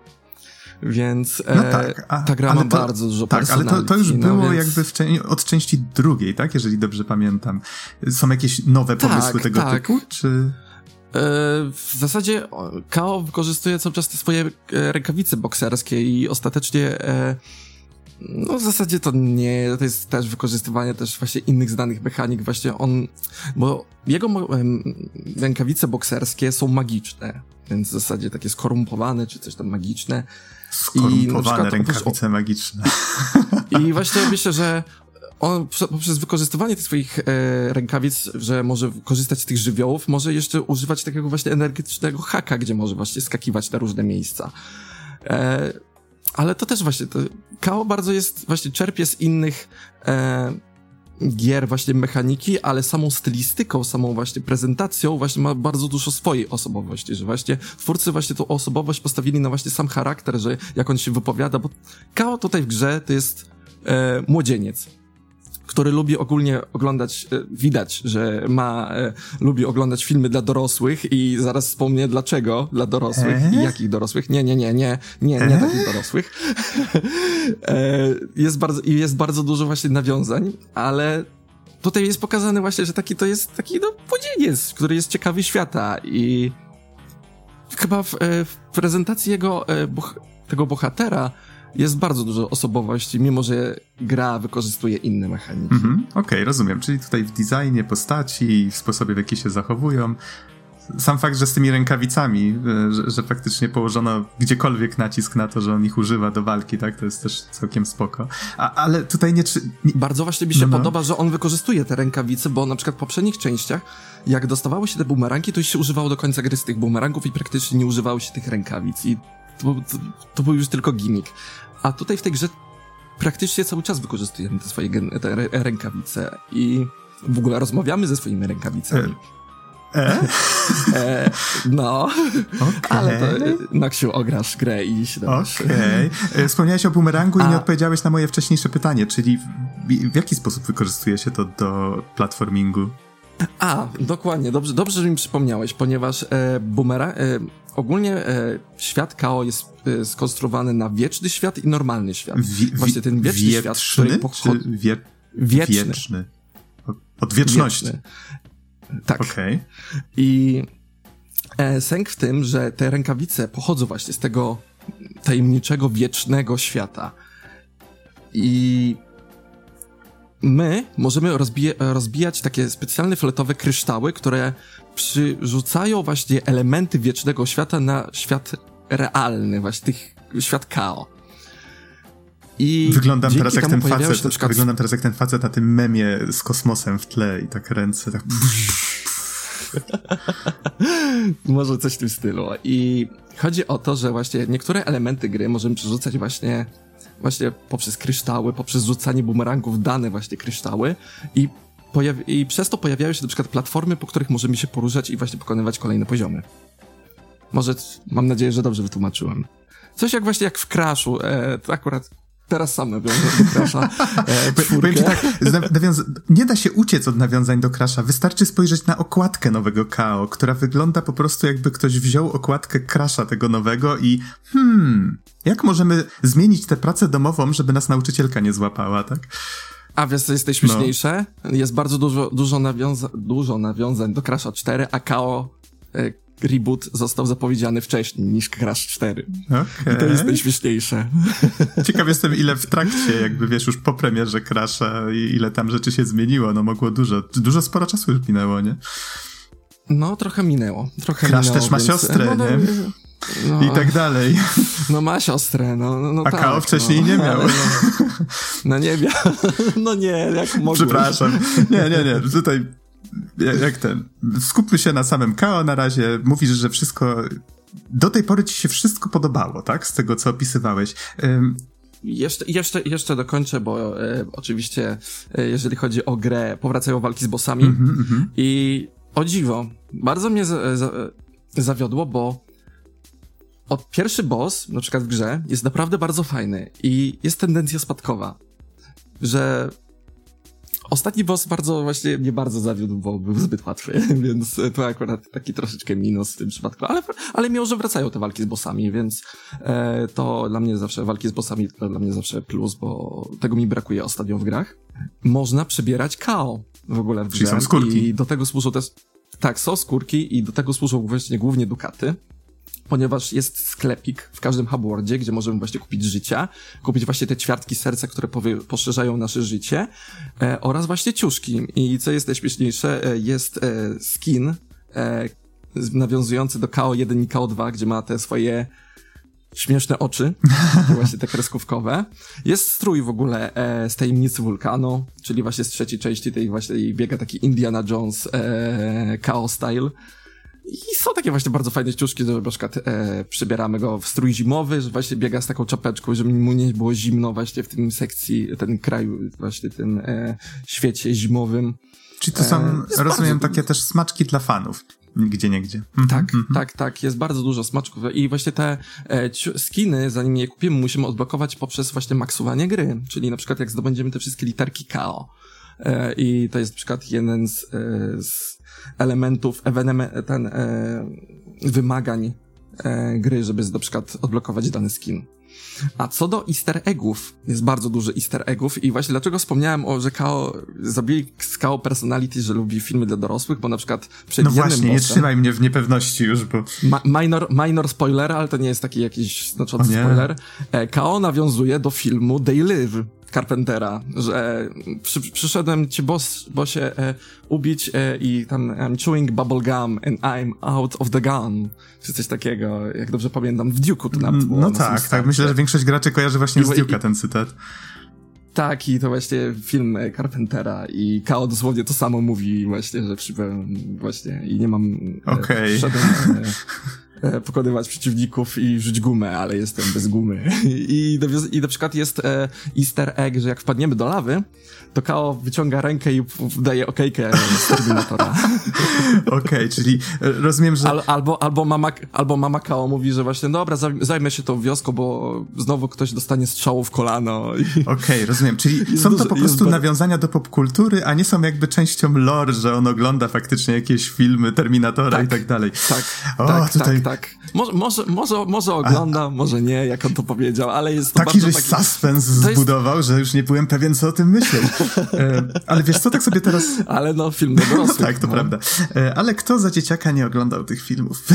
więc no e, tak, a, ta gra ma to, bardzo dużo Tak, ale to, to już no, było więc... jakby od części drugiej, tak? Jeżeli dobrze pamiętam. Są jakieś nowe tak, pomysły tego tak. typu, czy... E, w zasadzie KO wykorzystuje cały czas te swoje e, rękawice bokserskie i ostatecznie e, no w zasadzie to nie, to jest też wykorzystywanie też właśnie innych znanych mechanik, właśnie on, bo jego rękawice bokserskie są magiczne, więc w zasadzie takie skorumpowane, czy coś tam magiczne. Skorumpowane I rękawice magiczne. I właśnie myślę, że on poprzez wykorzystywanie tych swoich e, rękawic, że może korzystać z tych żywiołów, może jeszcze używać takiego właśnie energetycznego haka, gdzie może właśnie skakiwać na różne miejsca. E, ale to też właśnie, to, KO bardzo jest, właśnie czerpie z innych e, gier właśnie mechaniki, ale samą stylistyką, samą właśnie prezentacją właśnie ma bardzo dużo swojej osobowości, że właśnie twórcy właśnie tą osobowość postawili na właśnie sam charakter, że jak on się wypowiada, bo KO tutaj w grze to jest e, młodzieniec który lubi ogólnie oglądać, e, widać, że ma, e, lubi oglądać filmy dla dorosłych i zaraz wspomnę dlaczego dla dorosłych i jakich dorosłych. Nie, nie, nie, nie, nie, nie takich dorosłych. e, jest bardzo, i jest bardzo dużo właśnie nawiązań, ale tutaj jest pokazane właśnie, że taki to jest taki no młodzieniec, który jest ciekawy świata i chyba w, w prezentacji jego, boh tego bohatera jest bardzo dużo osobowości, mimo że gra wykorzystuje inne mechaniki. Mhm, Okej, okay, rozumiem. Czyli tutaj w designie postaci, w sposobie, w jaki się zachowują. Sam fakt, że z tymi rękawicami, e, że, że faktycznie położono gdziekolwiek nacisk na to, że on ich używa do walki, tak, to jest też całkiem spoko. A, ale tutaj nie, nie... Bardzo właśnie mi się no, no. podoba, że on wykorzystuje te rękawice, bo na przykład w poprzednich częściach, jak dostawało się te bumerangi, to się używało do końca gry z tych bumerangów i praktycznie nie używało się tych rękawic i to, to, to był już tylko gimmick. A tutaj w tej grze praktycznie cały czas wykorzystujemy te swoje te rękawice i w ogóle rozmawiamy ze swoimi rękawicami. E? e? e no, okay. ale to Noksiu, ograsz grę i się Okej. Okay. Wspomniałeś o bumerangu A... i nie odpowiedziałeś na moje wcześniejsze pytanie, czyli w jaki sposób wykorzystuje się to do platformingu? A, dokładnie, dobrze, dobrze, że mi przypomniałeś, ponieważ e, boomera, e, ogólnie e, świat KO jest e, skonstruowany na wieczny świat i normalny świat. Wi Właśnie ten wieczny świat, który pochodzi... Wie... Wieczny. wieczny. Od wieczności. Wieczny. Tak. Okay. I e, sęk w tym, że te rękawice pochodzą właśnie z tego tajemniczego, wiecznego świata. I my możemy rozbija rozbijać takie specjalne fletowe kryształy, które przyrzucają właśnie elementy wiecznego świata na świat realny, właśnie tych, świat KO. I wyglądam teraz jak ten facet, przykład... wyglądam teraz jak ten facet na tym memie z kosmosem w tle i tak ręce tak... Może coś w tym stylu. I chodzi o to, że właśnie niektóre elementy gry możemy przerzucać właśnie właśnie poprzez kryształy, poprzez rzucanie bumerangów dane właśnie kryształy i, i przez to pojawiają się na przykład platformy, po których możemy się poruszać i właśnie pokonywać kolejne poziomy. Może, mam nadzieję, że dobrze wytłumaczyłem. Coś jak właśnie jak w Crashu, e, akurat Teraz sam nawiążę do Crasha. E, Powiem ci tak, nie da się uciec od nawiązań do Crasha. Wystarczy spojrzeć na okładkę nowego KO, która wygląda po prostu jakby ktoś wziął okładkę Crasha tego nowego i hmm, jak możemy zmienić tę pracę domową, żeby nas nauczycielka nie złapała, tak? A wiesz, co jest najśmieszniejsze? No. Jest bardzo dużo, dużo, nawiąza dużo nawiązań do Crasha 4, a KO e, reboot został zapowiedziany wcześniej niż Crash 4. Okay. I to jest najśmieszniejsze. Ciekaw jestem, ile w trakcie, jakby wiesz, już po premierze Crasha, ile tam rzeczy się zmieniło. No mogło dużo, dużo sporo czasu już minęło, nie? No, trochę minęło. Trochę Crash minęło, też ma więc... siostrę, no, no, nie? No, I tak dalej. No ma siostrę, no, no, no A tak, Kao wcześniej no, nie miał. No, no, nie miał. No nie, jak mogłem. Przepraszam. Nie, nie, nie. Tutaj jak ten, skupmy się na samym KO na razie, mówisz, że wszystko, do tej pory ci się wszystko podobało, tak? Z tego, co opisywałeś. Jeszcze, jeszcze, jeszcze dokończę, bo e, oczywiście, e, jeżeli chodzi o grę, powracają walki z bossami mm -hmm, i o dziwo, bardzo mnie za, za, zawiodło, bo od pierwszy boss, na przykład w grze, jest naprawdę bardzo fajny i jest tendencja spadkowa, że Ostatni boss bardzo właśnie mnie bardzo zawiódł, bo był zbyt łatwy, więc to akurat taki troszeczkę minus w tym przypadku, ale, ale miło, że wracają te walki z bossami, więc e, to dla mnie zawsze, walki z bossami to dla mnie zawsze plus, bo tego mi brakuje ostatnio w grach. Można przebierać KO w ogóle w grze. Czyli są skórki. I do tego służą też, tak, są skórki i do tego służą właśnie głównie dukaty ponieważ jest sklepik w każdym hubwordzie, gdzie możemy właśnie kupić życia, kupić właśnie te ćwiartki serca, które poszerzają nasze życie e, oraz właśnie ciuszki. I co jest najśmieszniejsze, e, jest e, skin e, nawiązujący do KO1 i KO2, gdzie ma te swoje śmieszne oczy, właśnie te kreskówkowe. Jest strój w ogóle e, z tajemnicy wulkanu, czyli właśnie z trzeciej części tej właśnie biega taki Indiana Jones e, KO style. I są takie właśnie bardzo fajne ściuszki, że na przykład e, przybieramy go w strój zimowy, że właśnie biega z taką czapeczką, żeby mu nie było zimno właśnie w tym sekcji, ten kraju, właśnie tym e, świecie zimowym. Czyli to są, e, rozumiem, bardzo... takie też smaczki dla fanów. Gdzie, niegdzie. Mhm, tak, mm -hmm. tak, tak. Jest bardzo dużo smaczków i właśnie te e, skiny, zanim je kupimy, musimy odblokować poprzez właśnie maksowanie gry. Czyli na przykład jak zdobędziemy te wszystkie literki KO. E, I to jest na przykład jeden z, e, z elementów, ten, e, wymagań gry, żeby na przykład odblokować dany skin. A co do easter eggów, jest bardzo dużo easter eggów i właśnie dlaczego wspomniałem o, że Kao, zabili z Kao personality, że lubi filmy dla dorosłych, bo na przykład przed No właśnie, bossem, nie trzymaj mnie w niepewności już, bo... Ma minor, minor spoiler, ale to nie jest taki jakiś znaczący spoiler. Kao nawiązuje do filmu They Live Carpentera, że przy, przyszedłem ci boss, bossie e, ubić e, i tam I'm chewing bubble gum and I'm out of the gun, czy coś takiego, jak dobrze pamiętam, w Duke'u to nawet było. No tak, tak, myślę, że większość graczy kojarzy właśnie I, z Duke'a ten cytat. Tak, i to właśnie film Carpentera i Kao dosłownie to samo mówi właśnie, że przybyłem właśnie i nie mam... E, Okej. Okay. E, pokonywać przeciwników i rzuć gumę, ale jestem bez gumy. I, i na przykład jest e, easter egg, że jak wpadniemy do lawy, to Kao wyciąga rękę i daje okejkę z Terminatora. Okej, okay, czyli rozumiem, że... Al, albo, albo, mama, albo mama Kao mówi, że właśnie dobra, zajmę się tą wioską, bo znowu ktoś dostanie strzału w kolano. Okej, okay, rozumiem, czyli są to po prostu nawiązania do popkultury, a nie są jakby częścią lore, że on ogląda faktycznie jakieś filmy Terminatora tak, i tak dalej. Tak, o, tak, tutaj... tak, tak. Może, może, może, może ogląda, a, może nie, jak on to powiedział, ale jest to taki, żeś taki... suspens zbudował, jest... że już nie byłem pewien, co o tym myśleć. E, ale wiesz co, tak sobie teraz... Ale no, film dla dorosłych. tak, to no. prawda. E, ale kto za dzieciaka nie oglądał tych filmów?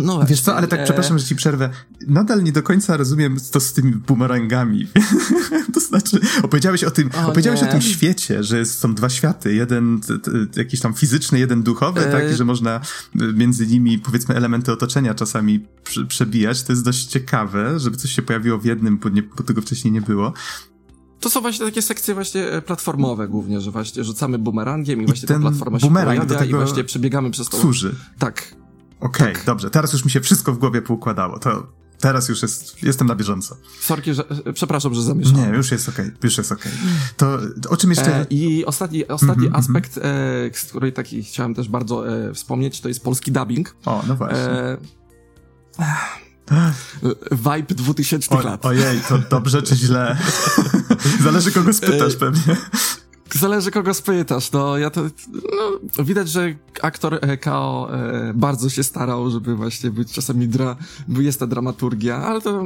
E, no właśnie, Wiesz co, ale tak, e... przepraszam, że ci przerwę. Nadal nie do końca rozumiem to z tymi bumerangami. to znaczy, opowiedziałeś o tym, o, opowiedziałeś o tym świecie, że są dwa światy. Jeden t, t, jakiś tam fizyczny, jeden duchowy, e... tak? że można między nimi, powiedzmy, elementy otoczenia czasami przebijać. To jest dość ciekawe, żeby coś się pojawiło w jednym, bo, nie, bo tego wcześniej nie było. To są właśnie takie sekcje właśnie e, platformowe głównie, że właśnie rzucamy bumerangiem i właśnie ta platforma się pojawia do tego i właśnie przebiegamy przez to. Służy. Tak. Okej, okay, tak. dobrze. Teraz już mi się wszystko w głowie poukładało. To teraz już jest, jestem na bieżąco. Sorki, że, e, przepraszam, że zamieszałem. Nie, już jest okej, okay, już jest okej. Okay. To o czym jeszcze... E, I ostatni, ostatni mm -hmm, aspekt, mm -hmm. e, z której taki chciałem też bardzo e, wspomnieć, to jest polski dubbing. O, no właśnie. E, Vibe 2000 o, lat. Ojej, to dobrze czy źle? Zależy kogo spytasz pewnie. Zależy kogo spytasz, no ja to, no, widać, że aktor e, Kao e, bardzo się starał, żeby właśnie być czasami dra, jest ta dramaturgia, ale to,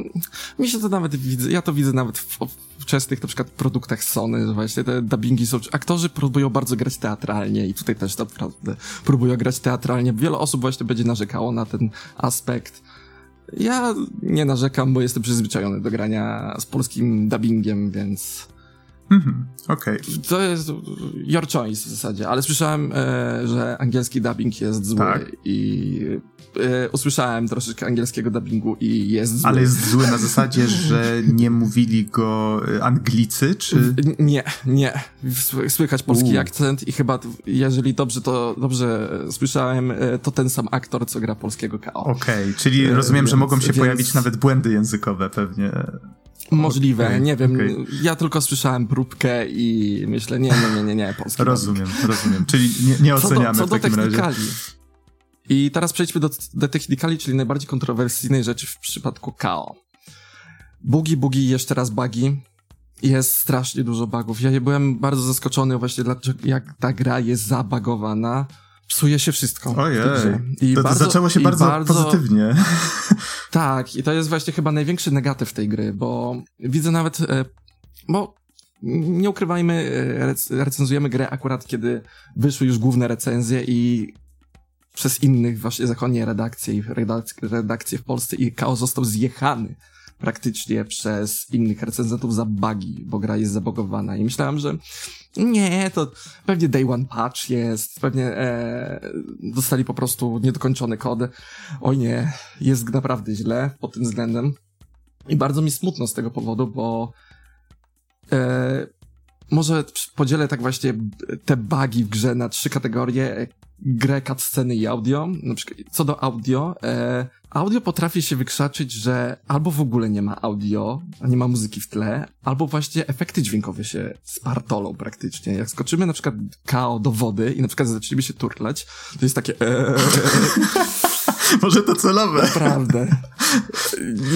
mi się to nawet widzę, ja to widzę nawet w, w częstych na przykład produktach Sony, że właśnie te dubbingi są, aktorzy próbują bardzo grać teatralnie i tutaj też naprawdę próbują grać teatralnie. Wiele osób właśnie będzie narzekało na ten aspekt, ja nie narzekam, bo jestem przyzwyczajony do grania z polskim dubbingiem, więc Mhm, okej. Okay. To jest your choice w zasadzie, ale słyszałem, e, że angielski dubbing jest zły tak. i e, usłyszałem troszeczkę angielskiego dubbingu i jest zły. Ale jest zły na zasadzie, że nie mówili go e, Anglicy, czy... Nie, nie. Słychać polski U. akcent i chyba, jeżeli dobrze to, dobrze słyszałem, e, to ten sam aktor, co gra polskiego KO. Okej, okay, czyli rozumiem, więc, że mogą się więc... pojawić nawet błędy językowe pewnie. Możliwe, okay, nie wiem. Okay. Ja tylko słyszałem próbkę i myślę, nie, nie, nie, nie, nie polski. Rozumiem, rozumiem. Czyli nie, nie oceniamy co do, co w takim razie. I teraz przejdźmy do, do technikali, czyli najbardziej kontrowersyjnej rzeczy w przypadku KO. Bugi, bugi, jeszcze raz bugi. Jest strasznie dużo bugów. Ja byłem bardzo zaskoczony właśnie, dlaczego, jak ta gra jest zabagowana psuje się wszystko. Ojej, I to, to bardzo, zaczęło się bardzo, bardzo pozytywnie. Tak, i to jest właśnie chyba największy negatyw tej gry, bo widzę nawet, e, bo nie ukrywajmy, e, recenzujemy grę akurat, kiedy wyszły już główne recenzje i przez innych właśnie zachodnie redakcje i redakcje w Polsce i KO został zjechany praktycznie przez innych recenzentów za bugi, bo gra jest zabogowana. I myślałem, że nie, to pewnie day one patch jest, pewnie e, dostali po prostu niedokończony kod. Oj nie, jest naprawdę źle pod tym względem. I bardzo mi smutno z tego powodu, bo e, może podzielę tak właśnie te bugi w grze na trzy kategorie grę cutsceny i audio. Na przykład, co do audio, e, audio potrafi się wykrzaczyć, że albo w ogóle nie ma audio, nie ma muzyki w tle, albo właśnie efekty dźwiękowe się spartolą praktycznie. Jak skoczymy na przykład KO do wody i na przykład zaczniemy się turlać, to jest takie e, Może to celowe. Naprawdę.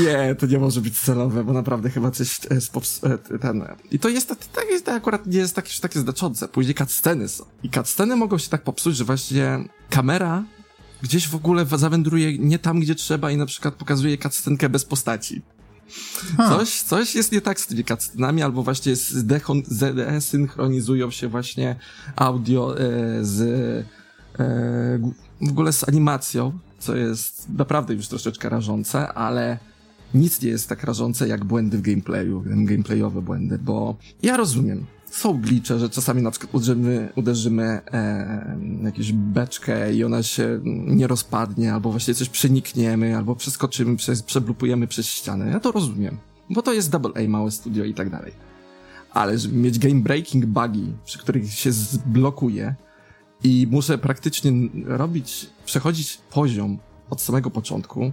Nie, to nie może być celowe, bo naprawdę chyba coś e, e, ten... I to jest, to jest to akurat nie jest takie, takie znaczące. Później cutsceny są. I cutsceny mogą się tak popsuć, że właśnie kamera gdzieś w ogóle zawędruje nie tam, gdzie trzeba i na przykład pokazuje cutscenkę bez postaci. Coś, coś jest nie tak z tymi cutscenami, albo właśnie desynchronizują się właśnie audio e, z e, w ogóle z animacją, co jest naprawdę już troszeczkę rażące, ale nic nie jest tak rażące jak błędy w gameplayu, gameplayowe błędy, bo ja rozumiem, są glicze, że czasami na przykład uderzymy, uderzymy e, jakąś beczkę i ona się nie rozpadnie, albo właśnie coś przenikniemy, albo przeskoczymy, przez, przeblupujemy przez ścianę. Ja to rozumiem, bo to jest Double A, małe studio i tak dalej. Ale żeby mieć game breaking bugi, przy których się zblokuje, i muszę praktycznie robić, przechodzić poziom od samego początku.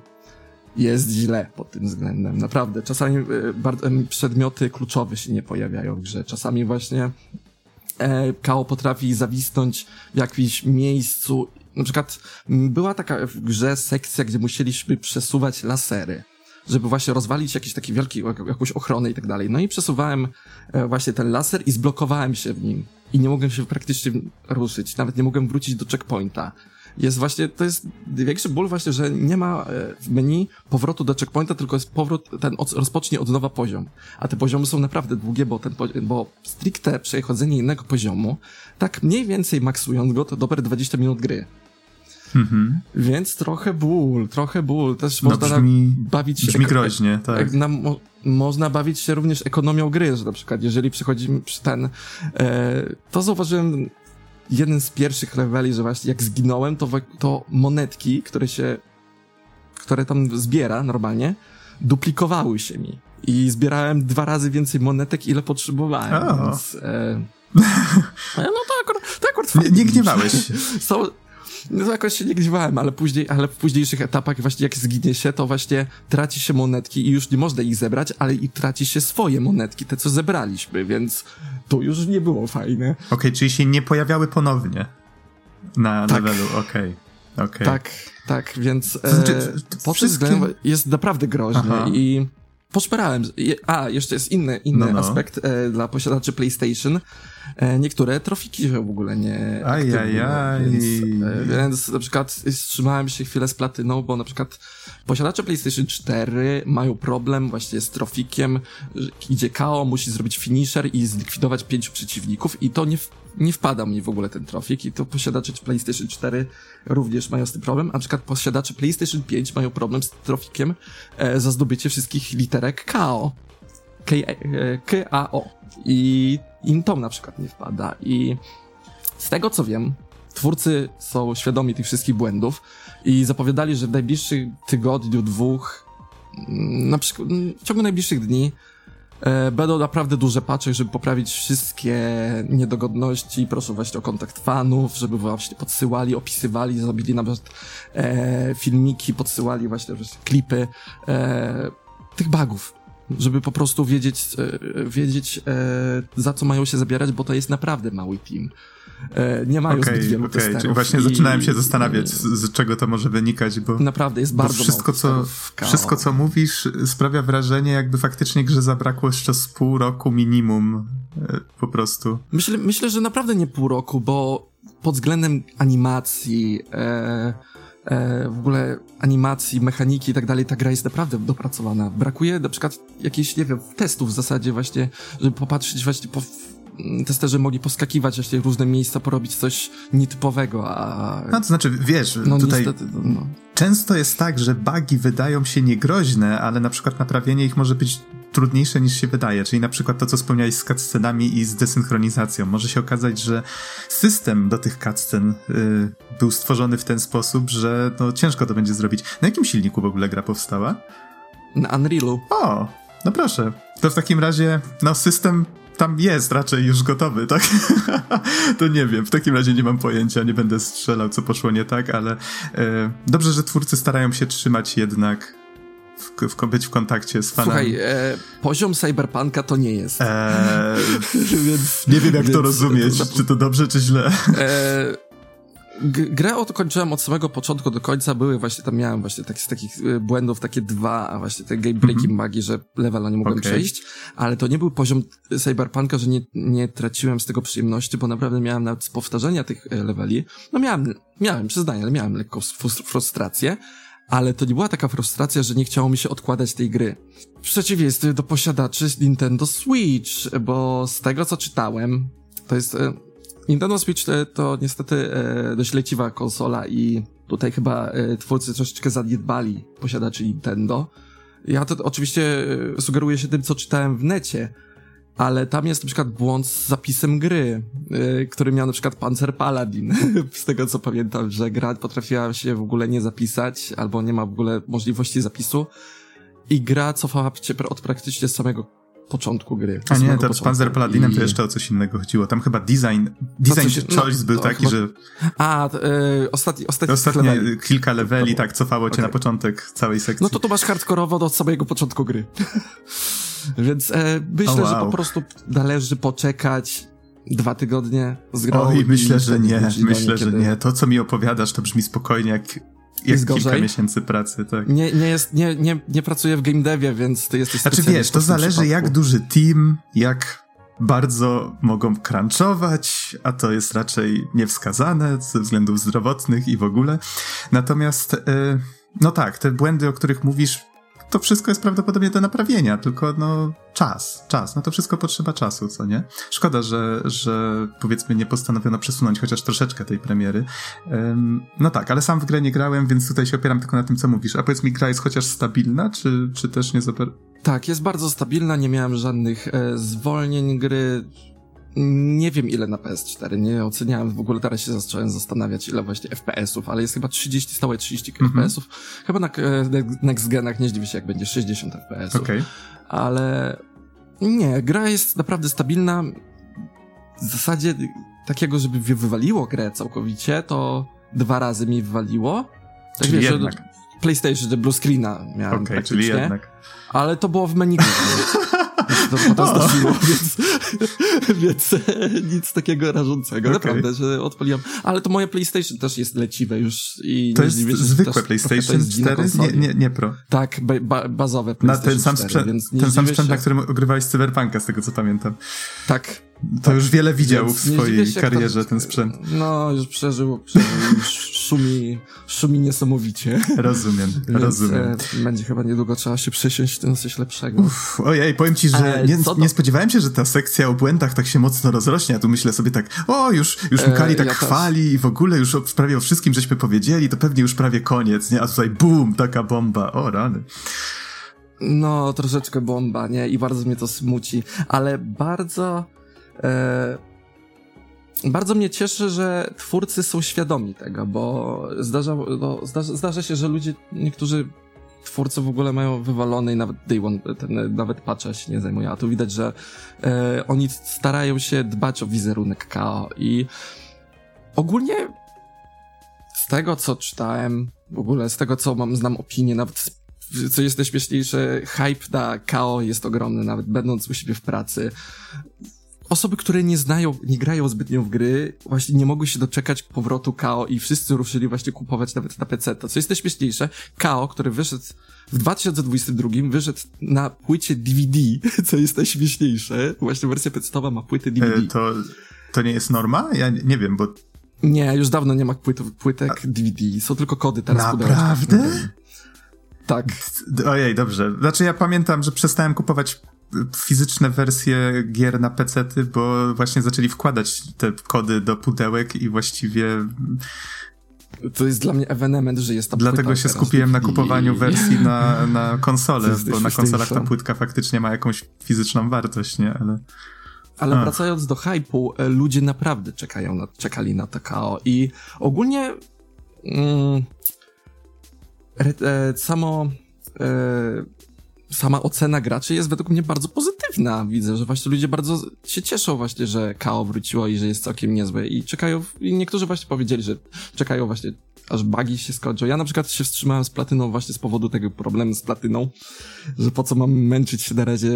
Jest źle pod tym względem, naprawdę. Czasami e, przedmioty kluczowe się nie pojawiają w grze. Czasami właśnie e, KO potrafi zawisnąć w jakimś miejscu. Na przykład była taka w grze sekcja, gdzie musieliśmy przesuwać lasery żeby właśnie rozwalić jakiś taki wielki, jakąś ochronę i tak dalej. No i przesuwałem e, właśnie ten laser i zblokowałem się w nim. I nie mogłem się praktycznie ruszyć. Nawet nie mogłem wrócić do checkpointa. Jest właśnie, to jest większy ból właśnie, że nie ma e, w menu powrotu do checkpointa, tylko jest powrót, ten od, rozpocznie od nowa poziom. A te poziomy są naprawdę długie, bo ten, bo stricte przechodzenie innego poziomu, tak mniej więcej maksując go, to dobre 20 minut gry. Mhm. Więc trochę ból, trochę ból. Też no, można brzmi, bawić się... Brzmi groźnie, tak. Na, mo, można bawić się również ekonomią gry, że na przykład jeżeli przychodzimy przy ten... E, to zauważyłem jeden z pierwszych leveli, że właśnie jak zginąłem, to, to monetki, które się... które tam zbiera normalnie, duplikowały się mi. I zbierałem dwa razy więcej monetek, ile potrzebowałem, oh. więc... E, no to akurat, to akurat nie, nie gniewałeś. Są, no jakoś się nie grzewałem, ale później, ale w późniejszych etapach właśnie jak zginie się, to właśnie traci się monetki i już nie można ich zebrać, ale i traci się swoje monetki, te co zebraliśmy, więc to już nie było fajne. Okej, okay, czyli się nie pojawiały ponownie na tak. levelu, okej. Okay. Okay. Tak, tak, więc e, znaczy, pod względem jest naprawdę groźny Aha. i poszperałem. A, jeszcze jest inny, inny no, no. aspekt e, dla posiadaczy PlayStation. E, niektóre trofiki się w ogóle nie Ajajaj. Więc, e, więc na przykład wstrzymałem się chwilę z platyną, bo na przykład posiadacze PlayStation 4 mają problem właśnie z trofikiem, idzie KO, musi zrobić finisher i zlikwidować pięciu przeciwników i to nie, nie wpada mi w ogóle ten trofik i to posiadacze PlayStation 4 również mają z tym problem, a na przykład posiadacze PlayStation 5 mają problem z trofikiem e, za zdobycie wszystkich literek KO. K-A-O. I im to na przykład nie wpada. I z tego co wiem, twórcy są świadomi tych wszystkich błędów i zapowiadali, że w najbliższych tygodniu, dwóch, mm, na przykład mm, w ciągu najbliższych dni e, będą naprawdę duże patche, żeby poprawić wszystkie niedogodności. Proszę właśnie o kontakt fanów, żeby właśnie podsyłali, opisywali, zrobili nawet e, filmiki, podsyłali właśnie, właśnie klipy e, tych bugów żeby po prostu wiedzieć, e, wiedzieć e, za co mają się zabierać, bo to jest naprawdę mały team. E, nie mają okay, zbyt wielu okay. testerów. Właśnie i... zaczynałem się zastanawiać, z, z, czego to może wynikać, bo naprawdę jest bardzo wszystko, co, wszystko, co mówisz, sprawia wrażenie, jakby faktycznie grze zabrakło jeszcze z pół roku minimum po prostu. Myślę, myślę że naprawdę nie pół roku, bo pod względem animacji, e, e, w ogóle animacji, mechaniki i tak dalej, ta gra jest naprawdę dopracowana. Brakuje na przykład jakichś, nie wiem, testów w zasadzie właśnie, żeby popatrzeć właśnie po testerzy mogli poskakiwać właśnie różne miejsca, porobić coś nietypowego, a... No to znaczy, wiesz, no, tutaj niestety, no, no. często jest tak, że bugi wydają się niegroźne, ale na przykład naprawienie ich może być trudniejsze niż się wydaje, czyli na przykład to, co wspomniałeś z cutscenami i z desynchronizacją. Może się okazać, że system do tych cutscen y, był stworzony w ten sposób, że no, ciężko to będzie zrobić. Na jakim silniku w ogóle gra powstała? Na Unrealu. O, no proszę. To w takim razie, no system tam jest raczej już gotowy, tak? to nie wiem, w takim razie nie mam pojęcia, nie będę strzelał, co poszło nie tak, ale e, dobrze, że twórcy starają się trzymać jednak w, w, być w kontakcie z fanami. Słuchaj, e, poziom cyberpunka to nie jest. E, więc, nie wiem, jak więc, to rozumieć, to, to, czy to dobrze, czy źle. E, grę kończyłem od samego początku do końca, były właśnie, tam miałem właśnie tak, z takich y, błędów takie dwa, a właśnie te game breaking mm magii, że levela nie mogłem okay. przejść, ale to nie był poziom cyberpunka, że nie, nie traciłem z tego przyjemności, bo naprawdę miałem nawet z powtarzania tych y, leveli, no miałem, miałem, przyznaję, ale miałem lekką frustrację, ale to nie była taka frustracja, że nie chciało mi się odkładać tej gry. W przeciwieństwie do posiadaczy Nintendo Switch, bo z tego co czytałem, to jest y, Nintendo Switch e, to niestety e, dość leciwa konsola i tutaj chyba e, twórcy troszeczkę zaniedbali posiadaczy Nintendo. Ja to oczywiście sugeruję się tym, co czytałem w necie, ale tam jest na przykład błąd z zapisem gry, który miał na przykład Panzer Paladin. z tego co pamiętam, że gra potrafiła się w ogóle nie zapisać, albo nie ma w ogóle możliwości zapisu i gra cofała cię od praktycznie samego początku gry. A nie, to z Panzer Paladinem I... to jeszcze o coś innego chodziło. Tam chyba design, design coś, no, choice był taki, chyba... że... A, yy, ostatni, ostatni Ostatnie kilka leveli, tak, cofało cię okay. na początek całej sekcji. No to to masz hardkorowo do samego początku gry. Więc e, myślę, oh, wow. że po prostu należy poczekać dwa tygodnie z grą. Oj, myślę, że nie, myślę, że nie. To, co mi opowiadasz, to brzmi spokojnie jak jest kilka miesięcy pracy, tak. Nie, nie, jest, nie, nie, nie pracuję w game devie, więc ty jesteś Znaczy wiesz, to zależy przypadku. jak duży team, jak bardzo mogą crunchować, a to jest raczej niewskazane ze względów zdrowotnych i w ogóle. Natomiast, yy, no tak, te błędy, o których mówisz, to wszystko jest prawdopodobnie do naprawienia, tylko no czas, czas, no to wszystko potrzeba czasu, co nie? Szkoda, że, że powiedzmy nie postanowiono przesunąć chociaż troszeczkę tej premiery. Um, no tak, ale sam w grę nie grałem, więc tutaj się opieram tylko na tym, co mówisz. A powiedz mi, gra jest chociaż stabilna, czy, czy też nie super... Tak, jest bardzo stabilna, nie miałem żadnych e, zwolnień gry, nie wiem ile na PS4, nie oceniałem, w ogóle teraz się zacząłem zastanawiać ile właśnie FPS-ów, ale jest chyba 30, stałe 30 mm -hmm. FPS-ów. Chyba na e, Next Genach nie zdziwię się jak będzie 60 FPS-ów. Okay. Ale nie, gra jest naprawdę stabilna. W zasadzie takiego, żeby wywaliło grę całkowicie, to dwa razy mi wywaliło. Tak czyli wiesz, jednak. PlayStation, że blue screena miałem okay, czyli jednak. Ale to było w menu. to potem zdarzyło, więc, więc nic takiego rażącego. Okay. Naprawdę, że odpaliłem. Ale to moje PlayStation też jest leciwe już. I to jest wiesz, zwykłe PlayStation 4, nie, nie, nie Pro. Tak, ba bazowe PlayStation na ten sam 4, sprzęt, Ten sam sprzęt, na którym ogrywałeś Cyberpunka, z tego co pamiętam. Tak, to już wiele widział w swojej karierze ten sprzęt. No, już przeżył, przeżył szumi, szumi niesamowicie. Rozumiem, Więc, rozumiem. E, będzie chyba niedługo trzeba się przesiąść na coś lepszego. Uff, ojej, powiem ci, że e, nie, nie, spodziewałem się, że ta sekcja o błędach tak się mocno rozrośnie, a tu myślę sobie tak, o, już, już e, Mkali tak ja chwali i w ogóle już prawie o wszystkim żeśmy powiedzieli, to pewnie już prawie koniec, nie? A tutaj bum, taka bomba, o rany. No, troszeczkę bomba, nie? I bardzo mnie to smuci, ale bardzo... E, bardzo mnie cieszy, że twórcy są świadomi tego, bo zdarza, no, zdarza, zdarza się, że ludzie, niektórzy twórcy w ogóle mają wywalony i nawet Day One, ten, nawet patcha się nie zajmuje, a tu widać, że e, oni starają się dbać o wizerunek KO i ogólnie z tego, co czytałem, w ogóle z tego, co mam, znam opinię, nawet co jest najśmieszniejsze, hype na KO jest ogromny, nawet będąc u siebie w pracy. Osoby, które nie znają, nie grają zbytnio w gry, właśnie nie mogły się doczekać powrotu KO i wszyscy ruszyli właśnie kupować nawet na PC. To co jest najśmieszniejsze, KO, który wyszedł w 2022, wyszedł na płycie DVD, co jest najśmieszniejsze. Właśnie wersja PC ma płytę DVD. E, to, to nie jest norma? Ja nie wiem, bo nie, już dawno nie ma płyt, płytek DVD, są tylko kody teraz Naprawdę? Tak. Ojej, dobrze. Znaczy ja pamiętam, że przestałem kupować fizyczne wersje gier na PC, bo właśnie zaczęli wkładać te kody do pudełek i właściwie to jest dla mnie ewenement, że jest ta Dlatego się skupiłem na kupowaniu wersji na, na konsolę, bo na konsolach ta płytka faktycznie ma jakąś fizyczną wartość, nie? Ale... Ale wracając do hype'u, e, ludzie naprawdę czekają na, czekali na KO i ogólnie mm, e, samo e, sama ocena graczy jest według mnie bardzo pozytywna. Widzę, że właśnie ludzie bardzo się cieszą właśnie, że KO wróciło i że jest całkiem niezłe i czekają, i niektórzy właśnie powiedzieli, że czekają właśnie aż bugi się skończą. Ja na przykład się wstrzymałem z platyną właśnie z powodu tego problemu z platyną, że po co mam męczyć się na razie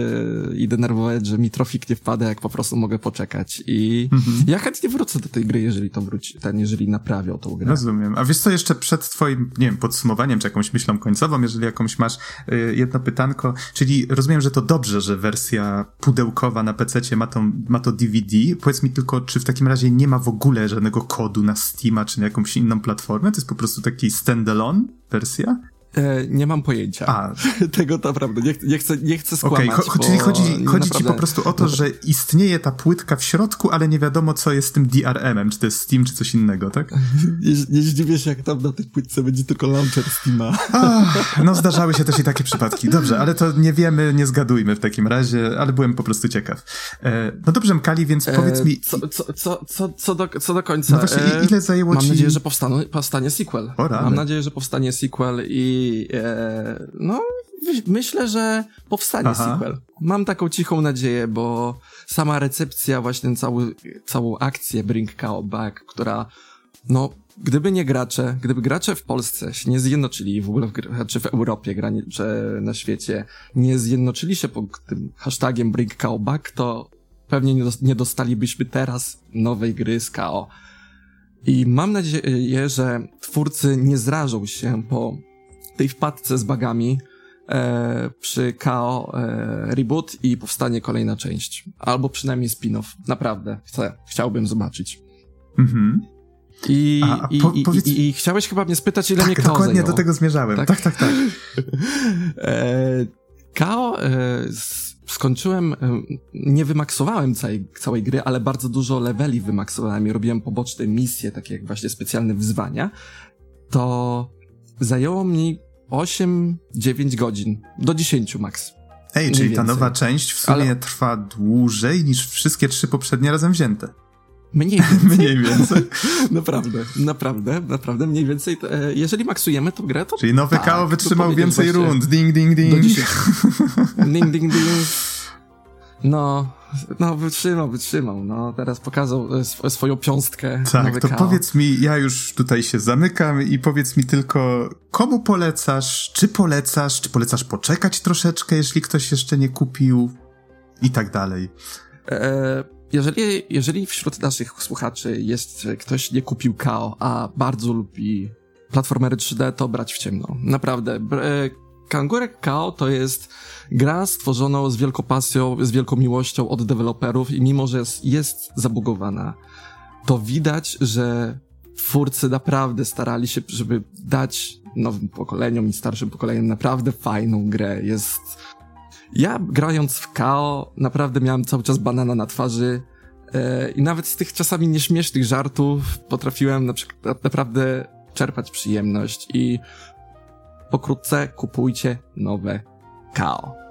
i denerwować, że mi trofik nie wpada, jak po prostu mogę poczekać. I mhm. ja chętnie wrócę do tej gry, jeżeli to wróci, ten, jeżeli naprawią tą grę. Rozumiem. A wiesz co, jeszcze przed twoim, nie wiem, podsumowaniem, czy jakąś myślą końcową, jeżeli jakąś masz, yy, jedno pytanko, czyli rozumiem, że to dobrze, że wersja pudełkowa na PC ma, to, ma to DVD. Powiedz mi tylko, czy w takim razie nie ma w ogóle żadnego kodu na Steama, czy na jakąś inną platformę? Jest po prostu taki standalone wersja? E, nie mam pojęcia. A. Tego naprawdę, nie, nie, chcę, nie chcę skłamać. Okay, cho czyli chodzi, chodzi naprawdę... ci po prostu o to, że istnieje ta płytka w środku, ale nie wiadomo, co jest z tym DRM-em, czy to jest Steam, czy coś innego, tak? Nie, nie zdziwię się, jak tam na tej płytce będzie tylko launcher Steama. Ach, no zdarzały się też i takie przypadki. Dobrze, ale to nie wiemy, nie zgadujmy w takim razie, ale byłem po prostu ciekaw. E, no dobrze, Mkali, więc e, powiedz mi... Co, co, co, co, co, do, co do końca? No właśnie, e, ile zajęło mam ci... Mam nadzieję, że powstanie, powstanie sequel. O, mam nadzieję, że powstanie sequel i e, no, myślę, że powstanie Aha. sequel. Mam taką cichą nadzieję, bo sama recepcja, właśnie cały, całą akcję Bring Kao Back, która, no, gdyby nie gracze, gdyby gracze w Polsce się nie zjednoczyli, w ogóle w, czy w Europie, czy na świecie, nie zjednoczyli się pod tym hashtagiem Bring Kao Back, to pewnie nie dostalibyśmy teraz nowej gry z KO. I mam nadzieję, że twórcy nie zrażą się po tej wpadce z bagami e, przy KO e, reboot i powstanie kolejna część. Albo przynajmniej spin-off. Naprawdę. Chcę. Chciałbym zobaczyć. Mhm. I, A, i, po, powiedz... i, i, chciałeś chyba mnie spytać, ile tak, mnie KO dokładnie zajęło. do tego zmierzałem. Tak, tak, tak. tak. e, KO e, skończyłem, e, nie wymaksowałem całej, całej gry, ale bardzo dużo leveli wymaksowałem i robiłem poboczne misje, takie jak właśnie specjalne wyzwania. To zajęło mi 8-9 godzin, do 10 max. Ej, czyli ta nowa część w sumie Ale... trwa dłużej niż wszystkie trzy poprzednie razem wzięte. Mniej więcej. mniej więcej. naprawdę, naprawdę, naprawdę mniej więcej. E, jeżeli maksujemy tą grę, to. Czyli nowy tak, KO wytrzymał więcej rund. Ding, ding, ding. Do 10. ding, ding, ding. No, no, wytrzymał, wytrzymał. No, teraz pokazał e, sw swoją piąstkę. Tak, to powiedz mi, ja już tutaj się zamykam i powiedz mi tylko, komu polecasz, czy polecasz, czy polecasz poczekać troszeczkę, jeśli ktoś jeszcze nie kupił i tak dalej. E, jeżeli, jeżeli wśród naszych słuchaczy jest ktoś nie kupił KO, a bardzo lubi platformery 3D, to brać w ciemno. Naprawdę. Kangurek KO to jest gra stworzona z wielką pasją, z wielką miłością od deweloperów i mimo, że jest, jest zabugowana, to widać, że twórcy naprawdę starali się, żeby dać nowym pokoleniom i starszym pokoleniom naprawdę fajną grę. Jest... Ja grając w KO naprawdę miałem cały czas banana na twarzy e, i nawet z tych czasami nieśmiesznych żartów potrafiłem na przykład naprawdę czerpać przyjemność i pokrótce kupujcie nowe Kao.